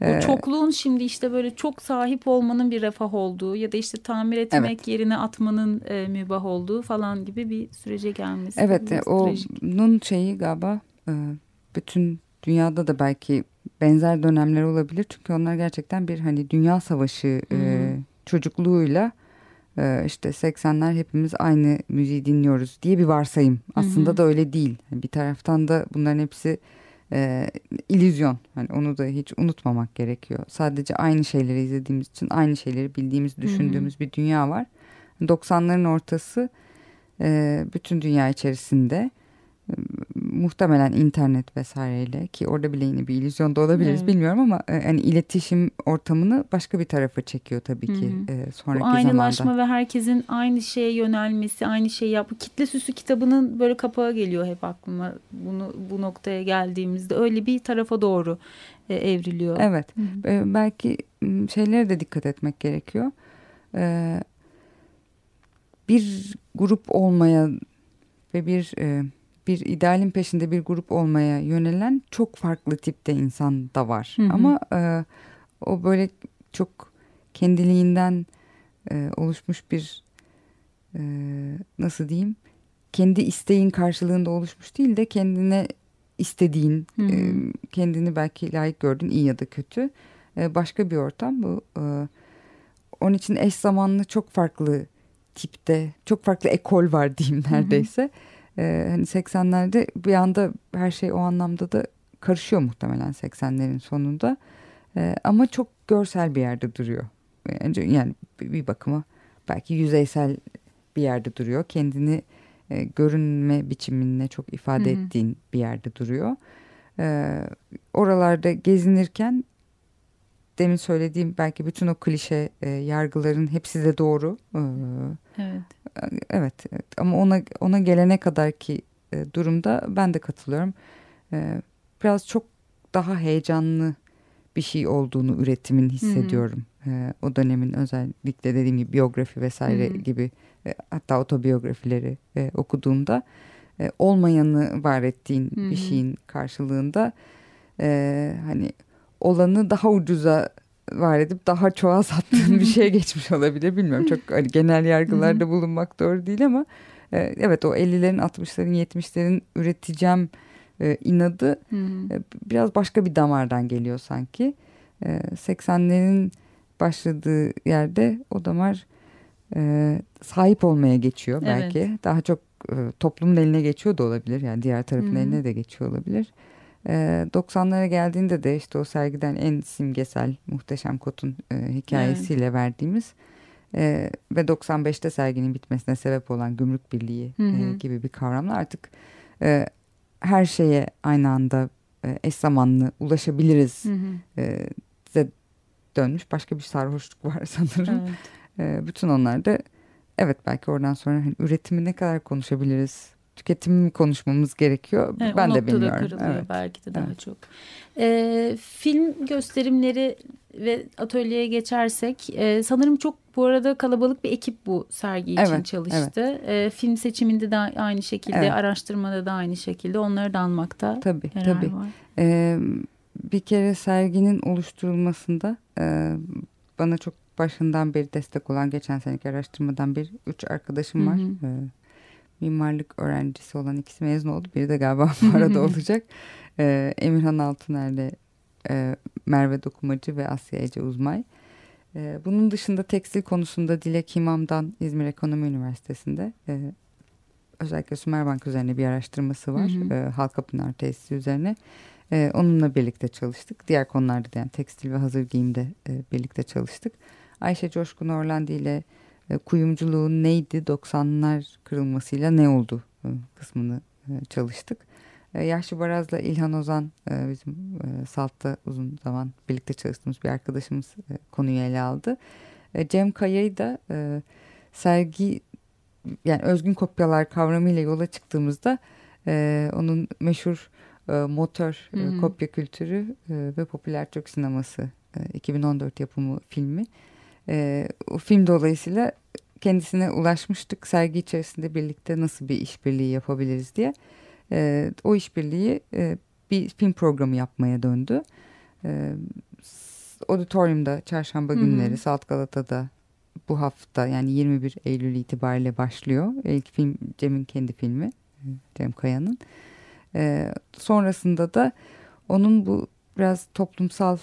O ee, çokluğun şimdi işte böyle çok sahip olmanın bir refah olduğu ya da işte tamir etmek evet. yerine atmanın e, mübah olduğu falan gibi bir sürece gelmesi. Evet e, onun şeyi galiba e, bütün dünyada da belki benzer dönemler olabilir. Çünkü onlar gerçekten bir hani dünya savaşı e, çocukluğuyla e, işte 80'ler hepimiz aynı müziği dinliyoruz diye bir varsayım. Aslında -hı. da öyle değil. Bir taraftan da bunların hepsi e, illüzyon. Hani onu da hiç unutmamak gerekiyor. Sadece aynı şeyleri izlediğimiz için aynı şeyleri bildiğimiz, düşündüğümüz -hı. bir dünya var. 90'ların ortası e, bütün dünya içerisinde muhtemelen internet vesaireyle ki orada bile yine bir illüzyon da olabiliriz evet. bilmiyorum ama e, hani iletişim ortamını başka bir tarafa çekiyor tabii ki Hı -hı. E, sonraki Bu aynılaşma zamanda. ve herkesin aynı şeye yönelmesi, aynı şeyi yap. Kitle Süsü kitabının böyle kapağı geliyor hep aklıma. Bunu bu noktaya geldiğimizde öyle bir tarafa doğru e, evriliyor. Evet. Hı -hı. Belki şeylere de dikkat etmek gerekiyor. Bir grup olmaya ve bir bir idealin peşinde bir grup olmaya yönelen çok farklı tipte insan da var. Hı hı. Ama e, o böyle çok kendiliğinden e, oluşmuş bir e, nasıl diyeyim kendi isteğin karşılığında oluşmuş değil de kendine istediğin hı hı. E, kendini belki layık gördüğün iyi ya da kötü e, başka bir ortam bu. E, onun için eş zamanlı çok farklı tipte çok farklı ekol var diyeyim neredeyse. Hı hı e, hani 80'lerde bir anda her şey o anlamda da karışıyor muhtemelen 80'lerin sonunda. E, ama çok görsel bir yerde duruyor. Yani, yani bir bakıma belki yüzeysel bir yerde duruyor. Kendini e, görünme biçimine çok ifade Hı -hı. ettiğin bir yerde duruyor. E, oralarda gezinirken demin söylediğim belki bütün o klişe e, yargıların hepsi de doğru. E, evet. Evet, ama ona ona gelene kadar ki e, durumda ben de katılıyorum. E, biraz çok daha heyecanlı bir şey olduğunu üretimin hissediyorum. Hı hı. E, o dönemin özellikle dediğim gibi biyografi vesaire hı hı. gibi e, hatta otobiyografileri e, okuduğumda e, olmayanı var ettiğin hı hı. bir şeyin karşılığında e, hani olanı daha ucuza var edip daha çoğa sattığın bir şeye geçmiş olabilir. Bilmiyorum çok hani genel yargılarda bulunmak doğru değil ama e, evet o 50'lerin 60'ların 70'lerin üreteceğim e, inadı e, biraz başka bir damardan geliyor sanki. E, 80'lerin başladığı yerde o damar e, sahip olmaya geçiyor belki. Evet. Daha çok e, toplumun eline geçiyor da olabilir. Yani diğer tarafın eline de geçiyor olabilir. 90'lara geldiğinde de işte o sergiden en simgesel Muhteşem Kot'un e, hikayesiyle evet. verdiğimiz e, ve 95'te serginin bitmesine sebep olan Gümrük Birliği E, gibi bir kavramla artık e, her şeye aynı anda e, eş zamanlı ulaşabiliriz hı hı. E, dönmüş başka bir sarhoşluk var sanırım. Evet. E, bütün onlar da evet belki oradan sonra hani üretimi ne kadar konuşabiliriz tüketim konuşmamız gerekiyor. Evet, ben de bilmiyorum. evet. belki de daha evet. çok. Ee, film gösterimleri ve atölyeye geçersek e, sanırım çok bu arada kalabalık bir ekip bu sergi için evet, çalıştı. Evet. E, film seçiminde de aynı şekilde, evet. araştırmada da aynı şekilde onları da almakta tabii, tabii. var. Ee, bir kere serginin oluşturulmasında e, bana çok başından beri destek olan geçen seneki araştırmadan bir üç arkadaşım var. Hı hı. Ee, mimarlık öğrencisi olan ikisi mezun oldu. Biri de galiba bu arada olacak. Ee, Emirhan Altuner'le e, Merve Dokumacı ve Asya Ece Uzmay. Ee, bunun dışında tekstil konusunda Dilek İmam'dan İzmir Ekonomi Üniversitesi'nde e, özellikle Sümerbank üzerine bir araştırması var. Hı hı. E, Halkapınar tesisi üzerine. E, onunla birlikte çalıştık. Diğer konularda da yani tekstil ve hazır giyimde e, birlikte çalıştık. Ayşe Coşkun Orlandi ile kuyumculuğun neydi 90'lar kırılmasıyla ne oldu e, kısmını e, çalıştık. Yaşlı Baraz'la İlhan Ozan bizim Salt'ta uzun zaman birlikte çalıştığımız bir arkadaşımız konuyu ele aldı. Cem Kaya'yı da sergi yani özgün kopyalar kavramıyla yola çıktığımızda onun meşhur motor hı hı. kopya kültürü ve popüler Türk sineması 2014 yapımı filmi e, o film dolayısıyla kendisine ulaşmıştık. Sergi içerisinde birlikte nasıl bir işbirliği yapabiliriz diye. E, o işbirliği e, bir film programı yapmaya döndü. E, auditorium'da çarşamba Hı -hı. günleri Salt Galata'da bu hafta yani 21 Eylül itibariyle başlıyor. İlk film Cem'in kendi filmi. Cem Kaya'nın. E, sonrasında da onun bu biraz toplumsal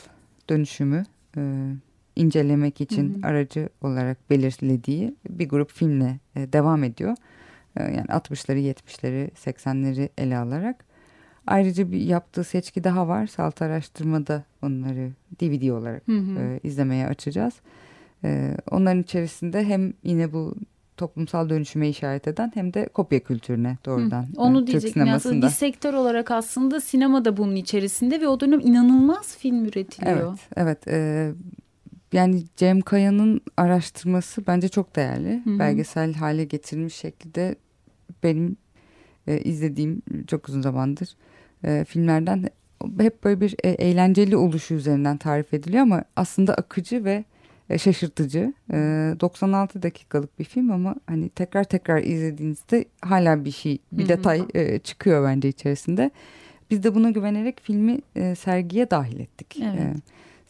dönüşümü e, incelemek için hı hı. aracı olarak belirlediği bir grup filmle e, devam ediyor. E, yani 60'ları, 70'leri, 80'leri ele alarak. Ayrıca bir yaptığı seçki daha var. Salt araştırmada onları DVD olarak Hı hı. e, izlemeye açacağız. E, onların içerisinde hem yine bu toplumsal dönüşüme işaret eden hem de kopya kültürüne doğrudan. Hı, Onu Türk aslında sinemasında. bir sektör olarak aslında sinema da bunun içerisinde ve o dönem inanılmaz film üretiliyor. Evet, evet. e, yani Cem Kaya'nın araştırması bence çok değerli. Hı hı. Belgesel hale getirilmiş şekilde benim e, izlediğim çok uzun zamandır e, filmlerden hep böyle bir e, eğlenceli oluşu üzerinden tarif ediliyor ama aslında akıcı ve e, şaşırtıcı. E, 96 dakikalık bir film ama hani tekrar tekrar izlediğinizde hala bir şey, bir Hı hı. detay e, çıkıyor bence içerisinde. Biz de buna güvenerek filmi e, sergiye dahil ettik. Evet. E,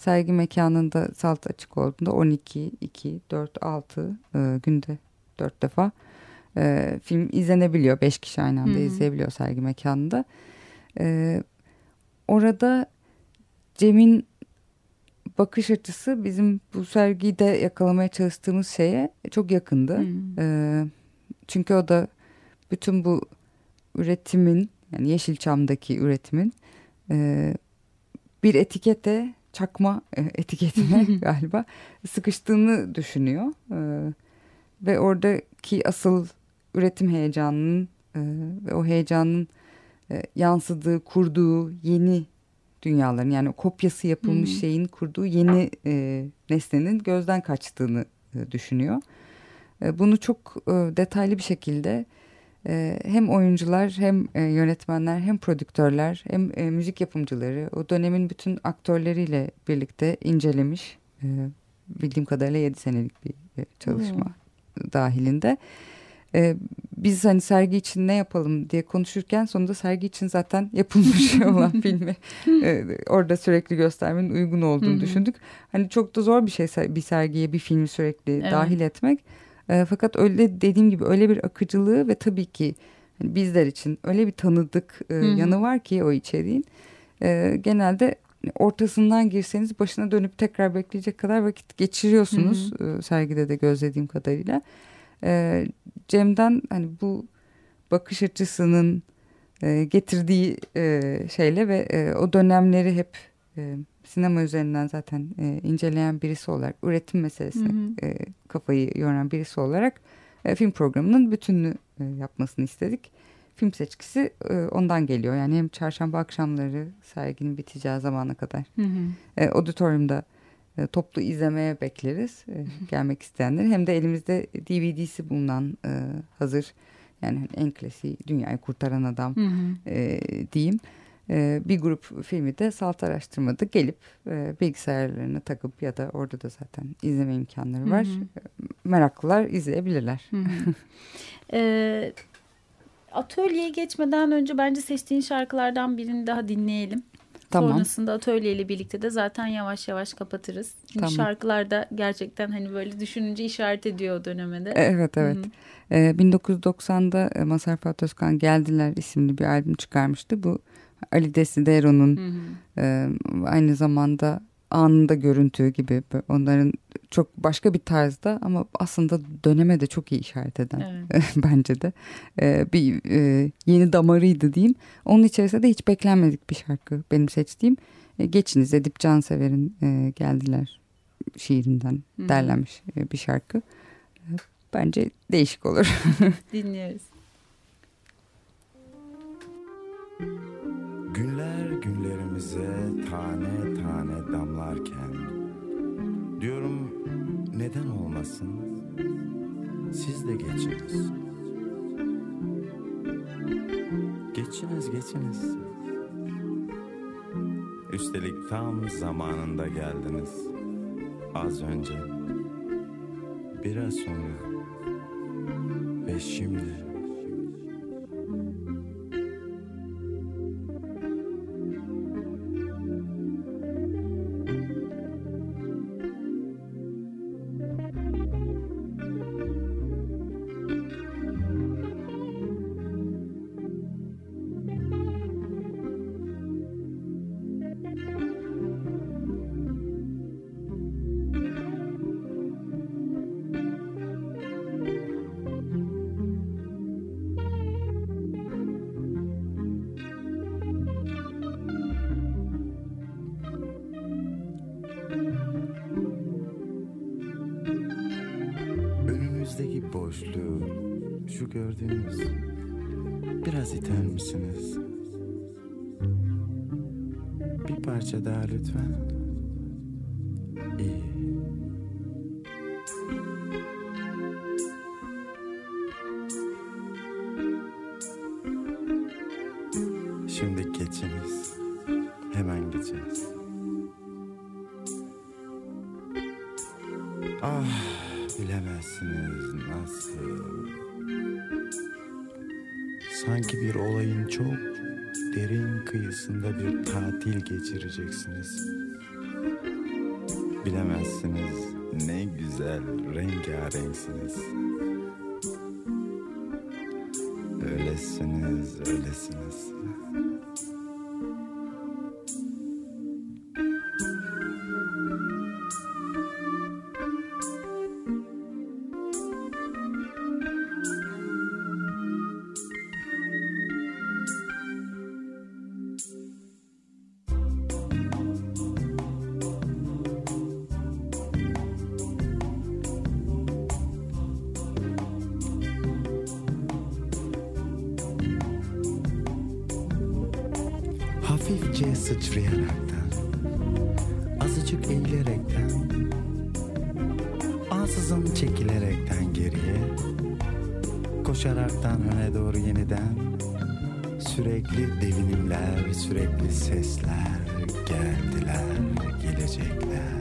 sergi mekanında salt açık olduğunda 12, 2, 4, 6 e, günde 4 defa e, film izlenebiliyor. 5 kişi aynı anda hı. izleyebiliyor sergi mekanında. E, orada Cem'in bakış açısı bizim bu sergide yakalamaya çalıştığımız şeye çok yakındı. Hı. E, çünkü o da bütün bu üretimin yani Yeşilçam'daki üretimin e, bir etikete çakma e, etiketine galiba sıkıştığını düşünüyor. E, ve oradaki asıl üretim heyecanının e, ve o heyecanın yansıdığı, kurduğu yeni dünyaların yani kopyası yapılmış hı. şeyin kurduğu yeni e, nesnenin gözden kaçtığını e, düşünüyor. E, bunu çok e, detaylı bir şekilde e, hem oyuncular hem e, yönetmenler hem prodüktörler hem e, müzik yapımcıları o dönemin bütün aktörleriyle birlikte incelemiş. E, bildiğim kadarıyla 7 senelik bir e, çalışma dahilinde. E, biz hani sergi için ne yapalım diye konuşurken sonunda sergi için zaten yapılmış olan filmi e, orada sürekli göstermenin uygun olduğunu düşündük. Hani çok da zor bir şey bir sergiye bir filmi sürekli Evet. dahil etmek. E, fakat öyle dediğim gibi öyle bir akıcılığı ve tabii ki hani bizler için öyle bir tanıdık e, Hı hı. yanı var ki o içeriğin. E, genelde ortasından girseniz başına dönüp tekrar bekleyecek kadar vakit geçiriyorsunuz e, sergide de gözlediğim kadarıyla. E, Cem'den hani bu bakış açısının e, getirdiği e, şeyle ve e, o dönemleri hep e, sinema üzerinden zaten e, inceleyen birisi olarak üretim meselesine Hı hı. e, kafayı yoran birisi olarak e, film programının bütününü e, yapmasını istedik. Film seçkisi e, ondan geliyor. Yani hem çarşamba akşamları serginin biteceği zamana kadar Hı hı. e, auditoriumda e, toplu izlemeye bekleriz e, gelmek isteyenleri. Hem de elimizde DVD'si bulunan e, hazır yani en klasiği Dünyayı Kurtaran Adam Hı hı. e, diyeyim. E, bir grup filmi de salt araştırmada gelip e, bilgisayarlarına takıp ya da orada da zaten izleme imkanları var. Hı hı. Meraklılar izleyebilirler. Hı hı. Ee, atölyeye geçmeden önce bence seçtiğin şarkılardan birini daha dinleyelim. Tamam. Sonrasında atölyeyle birlikte de zaten yavaş yavaş kapatırız. Çünkü Tamam. şarkılar da gerçekten hani böyle düşününce işaret ediyor o döneme de. Evet evet. Hı hı. Ee, 1990'da e, Mazhar Fuat Özkan Geldiler isimli bir albüm çıkarmıştı. Bu Ali Desidero'nun e, aynı zamanda anında görüntü gibi onların çok başka bir tarzda ama aslında döneme de çok iyi işaret eden Evet. bence de e, bir e, yeni damarıydı diyeyim. Onun içerisinde de hiç beklenmedik bir şarkı benim seçtiğim. E, Geçiniz Edip Cansever'in e, Geldiler şiirinden Hı derlenmiş e, bir şarkı. E, Bence değişik olur. Dinliyoruz. Günler günlerimize tane tane damlarken Diyorum neden olmasın? Siz de geçiniz. Geçiniz geçiniz. Üstelik tam zamanında geldiniz. Az önce Biraz sonra Ve şimdi misiniz? Bir parça daha lütfen. Geçireceksiniz. Bilemezsiniz ne güzel rengarenksiniz. Öylesiniz, öylesiniz. Hafifçe sıçrayaraktan, azıcık eğilerekten, ansızın çekilerekten geriye, koşaraktan öne doğru yeniden, sürekli devinimler, sürekli sesler, geldiler, gelecekler,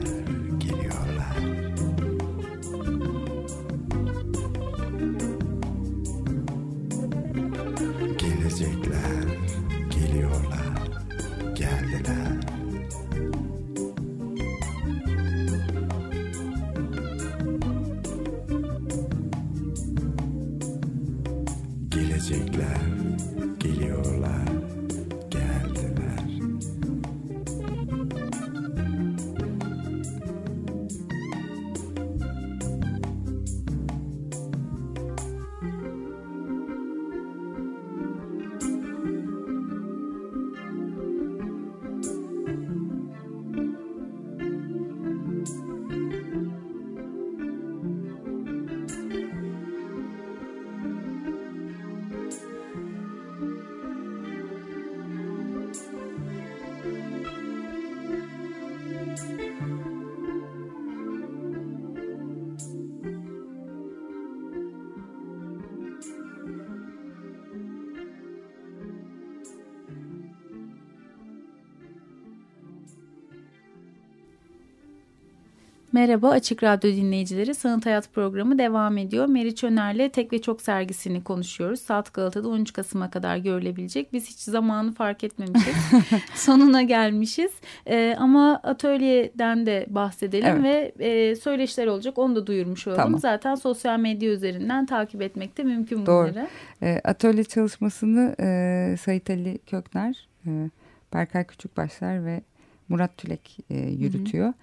Merhaba Açık Radyo dinleyicileri. Sanat Hayat programı devam ediyor. Meriç Öner'le Tek ve Çok sergisini konuşuyoruz. Saat Galata'da 13 Kasım'a kadar görülebilecek. Biz hiç zamanı fark etmemişiz. Sonuna gelmişiz. Ee, ama atölyeden de bahsedelim ve e, söyleşiler olacak. Onu da duyurmuş olalım. Tamam. Zaten sosyal medya üzerinden takip etmek de mümkün Doğru. bunları. E, atölye çalışmasını e, Sait Ali Kökner, e, Berkay Küçükbaşlar ve Murat Tülek e, yürütüyor. E,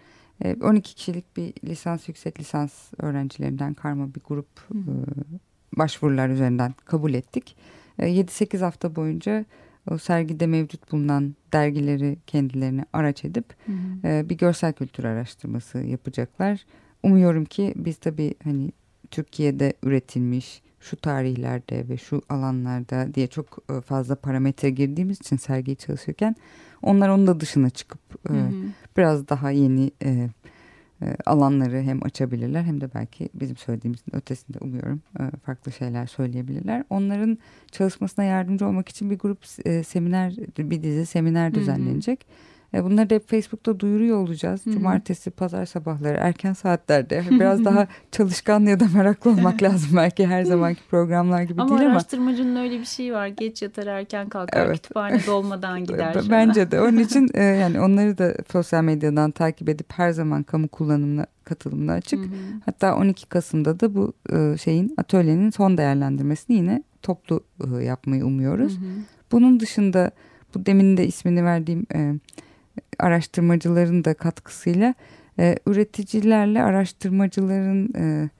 12 kişilik bir lisans, yüksek lisans öğrencilerinden karma bir grup e, başvurular üzerinden kabul ettik. E, 7-8 hafta boyunca o sergide mevcut bulunan dergileri kendilerine araç edip e, bir görsel kültür araştırması yapacaklar. Umuyorum ki biz tabii hani Türkiye'de üretilmiş şu tarihlerde ve şu alanlarda diye çok e, fazla parametre girdiğimiz için sergiyi çalışırken onlar onun da dışına çıkıp e, Hı hı. biraz daha yeni e, e, alanları hem açabilirler hem de belki bizim söylediğimizin ötesinde umuyorum e, farklı şeyler söyleyebilirler. Onların çalışmasına yardımcı olmak için bir grup e, seminer, bir dizi seminer hı. düzenlenecek. E, bunları da hep Facebook'ta duyuruyor olacağız. Hı hı. Cumartesi, pazar sabahları erken saatlerde biraz daha çalışkan ya da meraklı olmak lazım belki her zamanki programlar gibi Ama değil ama. araştırmacının öyle bir şeyi var. Geç yatar erken kalkar. Evet. Kütüphane dolmadan gider. Bence de onun için e, yani onları da sosyal medyadan takip edip her zaman kamu kullanımına katılımına açık. Hı hı. Hatta 12 Kasım'da da bu e, şeyin atölyenin son değerlendirmesini yine toplu e, yapmayı umuyoruz. Hı hı. Bunun dışında bu demin de ismini verdiğim e, araştırmacıların da katkısıyla e, üreticilerle araştırmacıların e,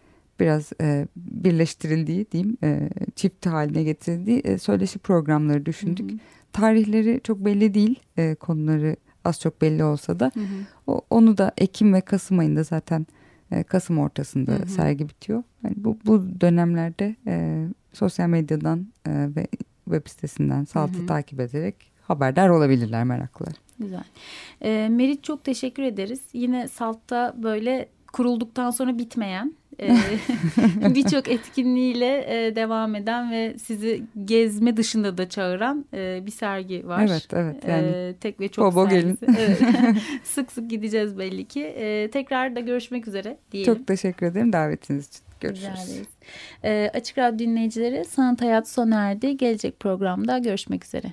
biraz e, birleştirildiği diyeyim e, çift haline getirildiği e, söyleşi programları düşündük. Hı hı. Tarihleri çok belli değil e, konuları az çok belli olsa da O, onu da Ekim ve Kasım ayında zaten e, Kasım ortasında Hı hı. sergi bitiyor. Yani bu, bu dönemlerde e, sosyal medyadan e, ve web sitesinden Salt'ı Hı hı. takip ederek haberdar olabilirler meraklılar. Güzel. E, Merit çok teşekkür ederiz. Yine Salt'ta böyle kurulduktan sonra bitmeyen e, birçok etkinliğiyle e, devam eden ve sizi gezme dışında da çağıran e, bir sergi var. Evet evet yani tek ve çok bol sergisi. Evet. sık sık gideceğiz belli ki. Tekrar da görüşmek üzere diyelim. çok teşekkür ederim davetiniz için. Görüşürüz. E, Açık Radyo dinleyicileri Sanat Hayat sona erdi. Gelecek programda görüşmek üzere.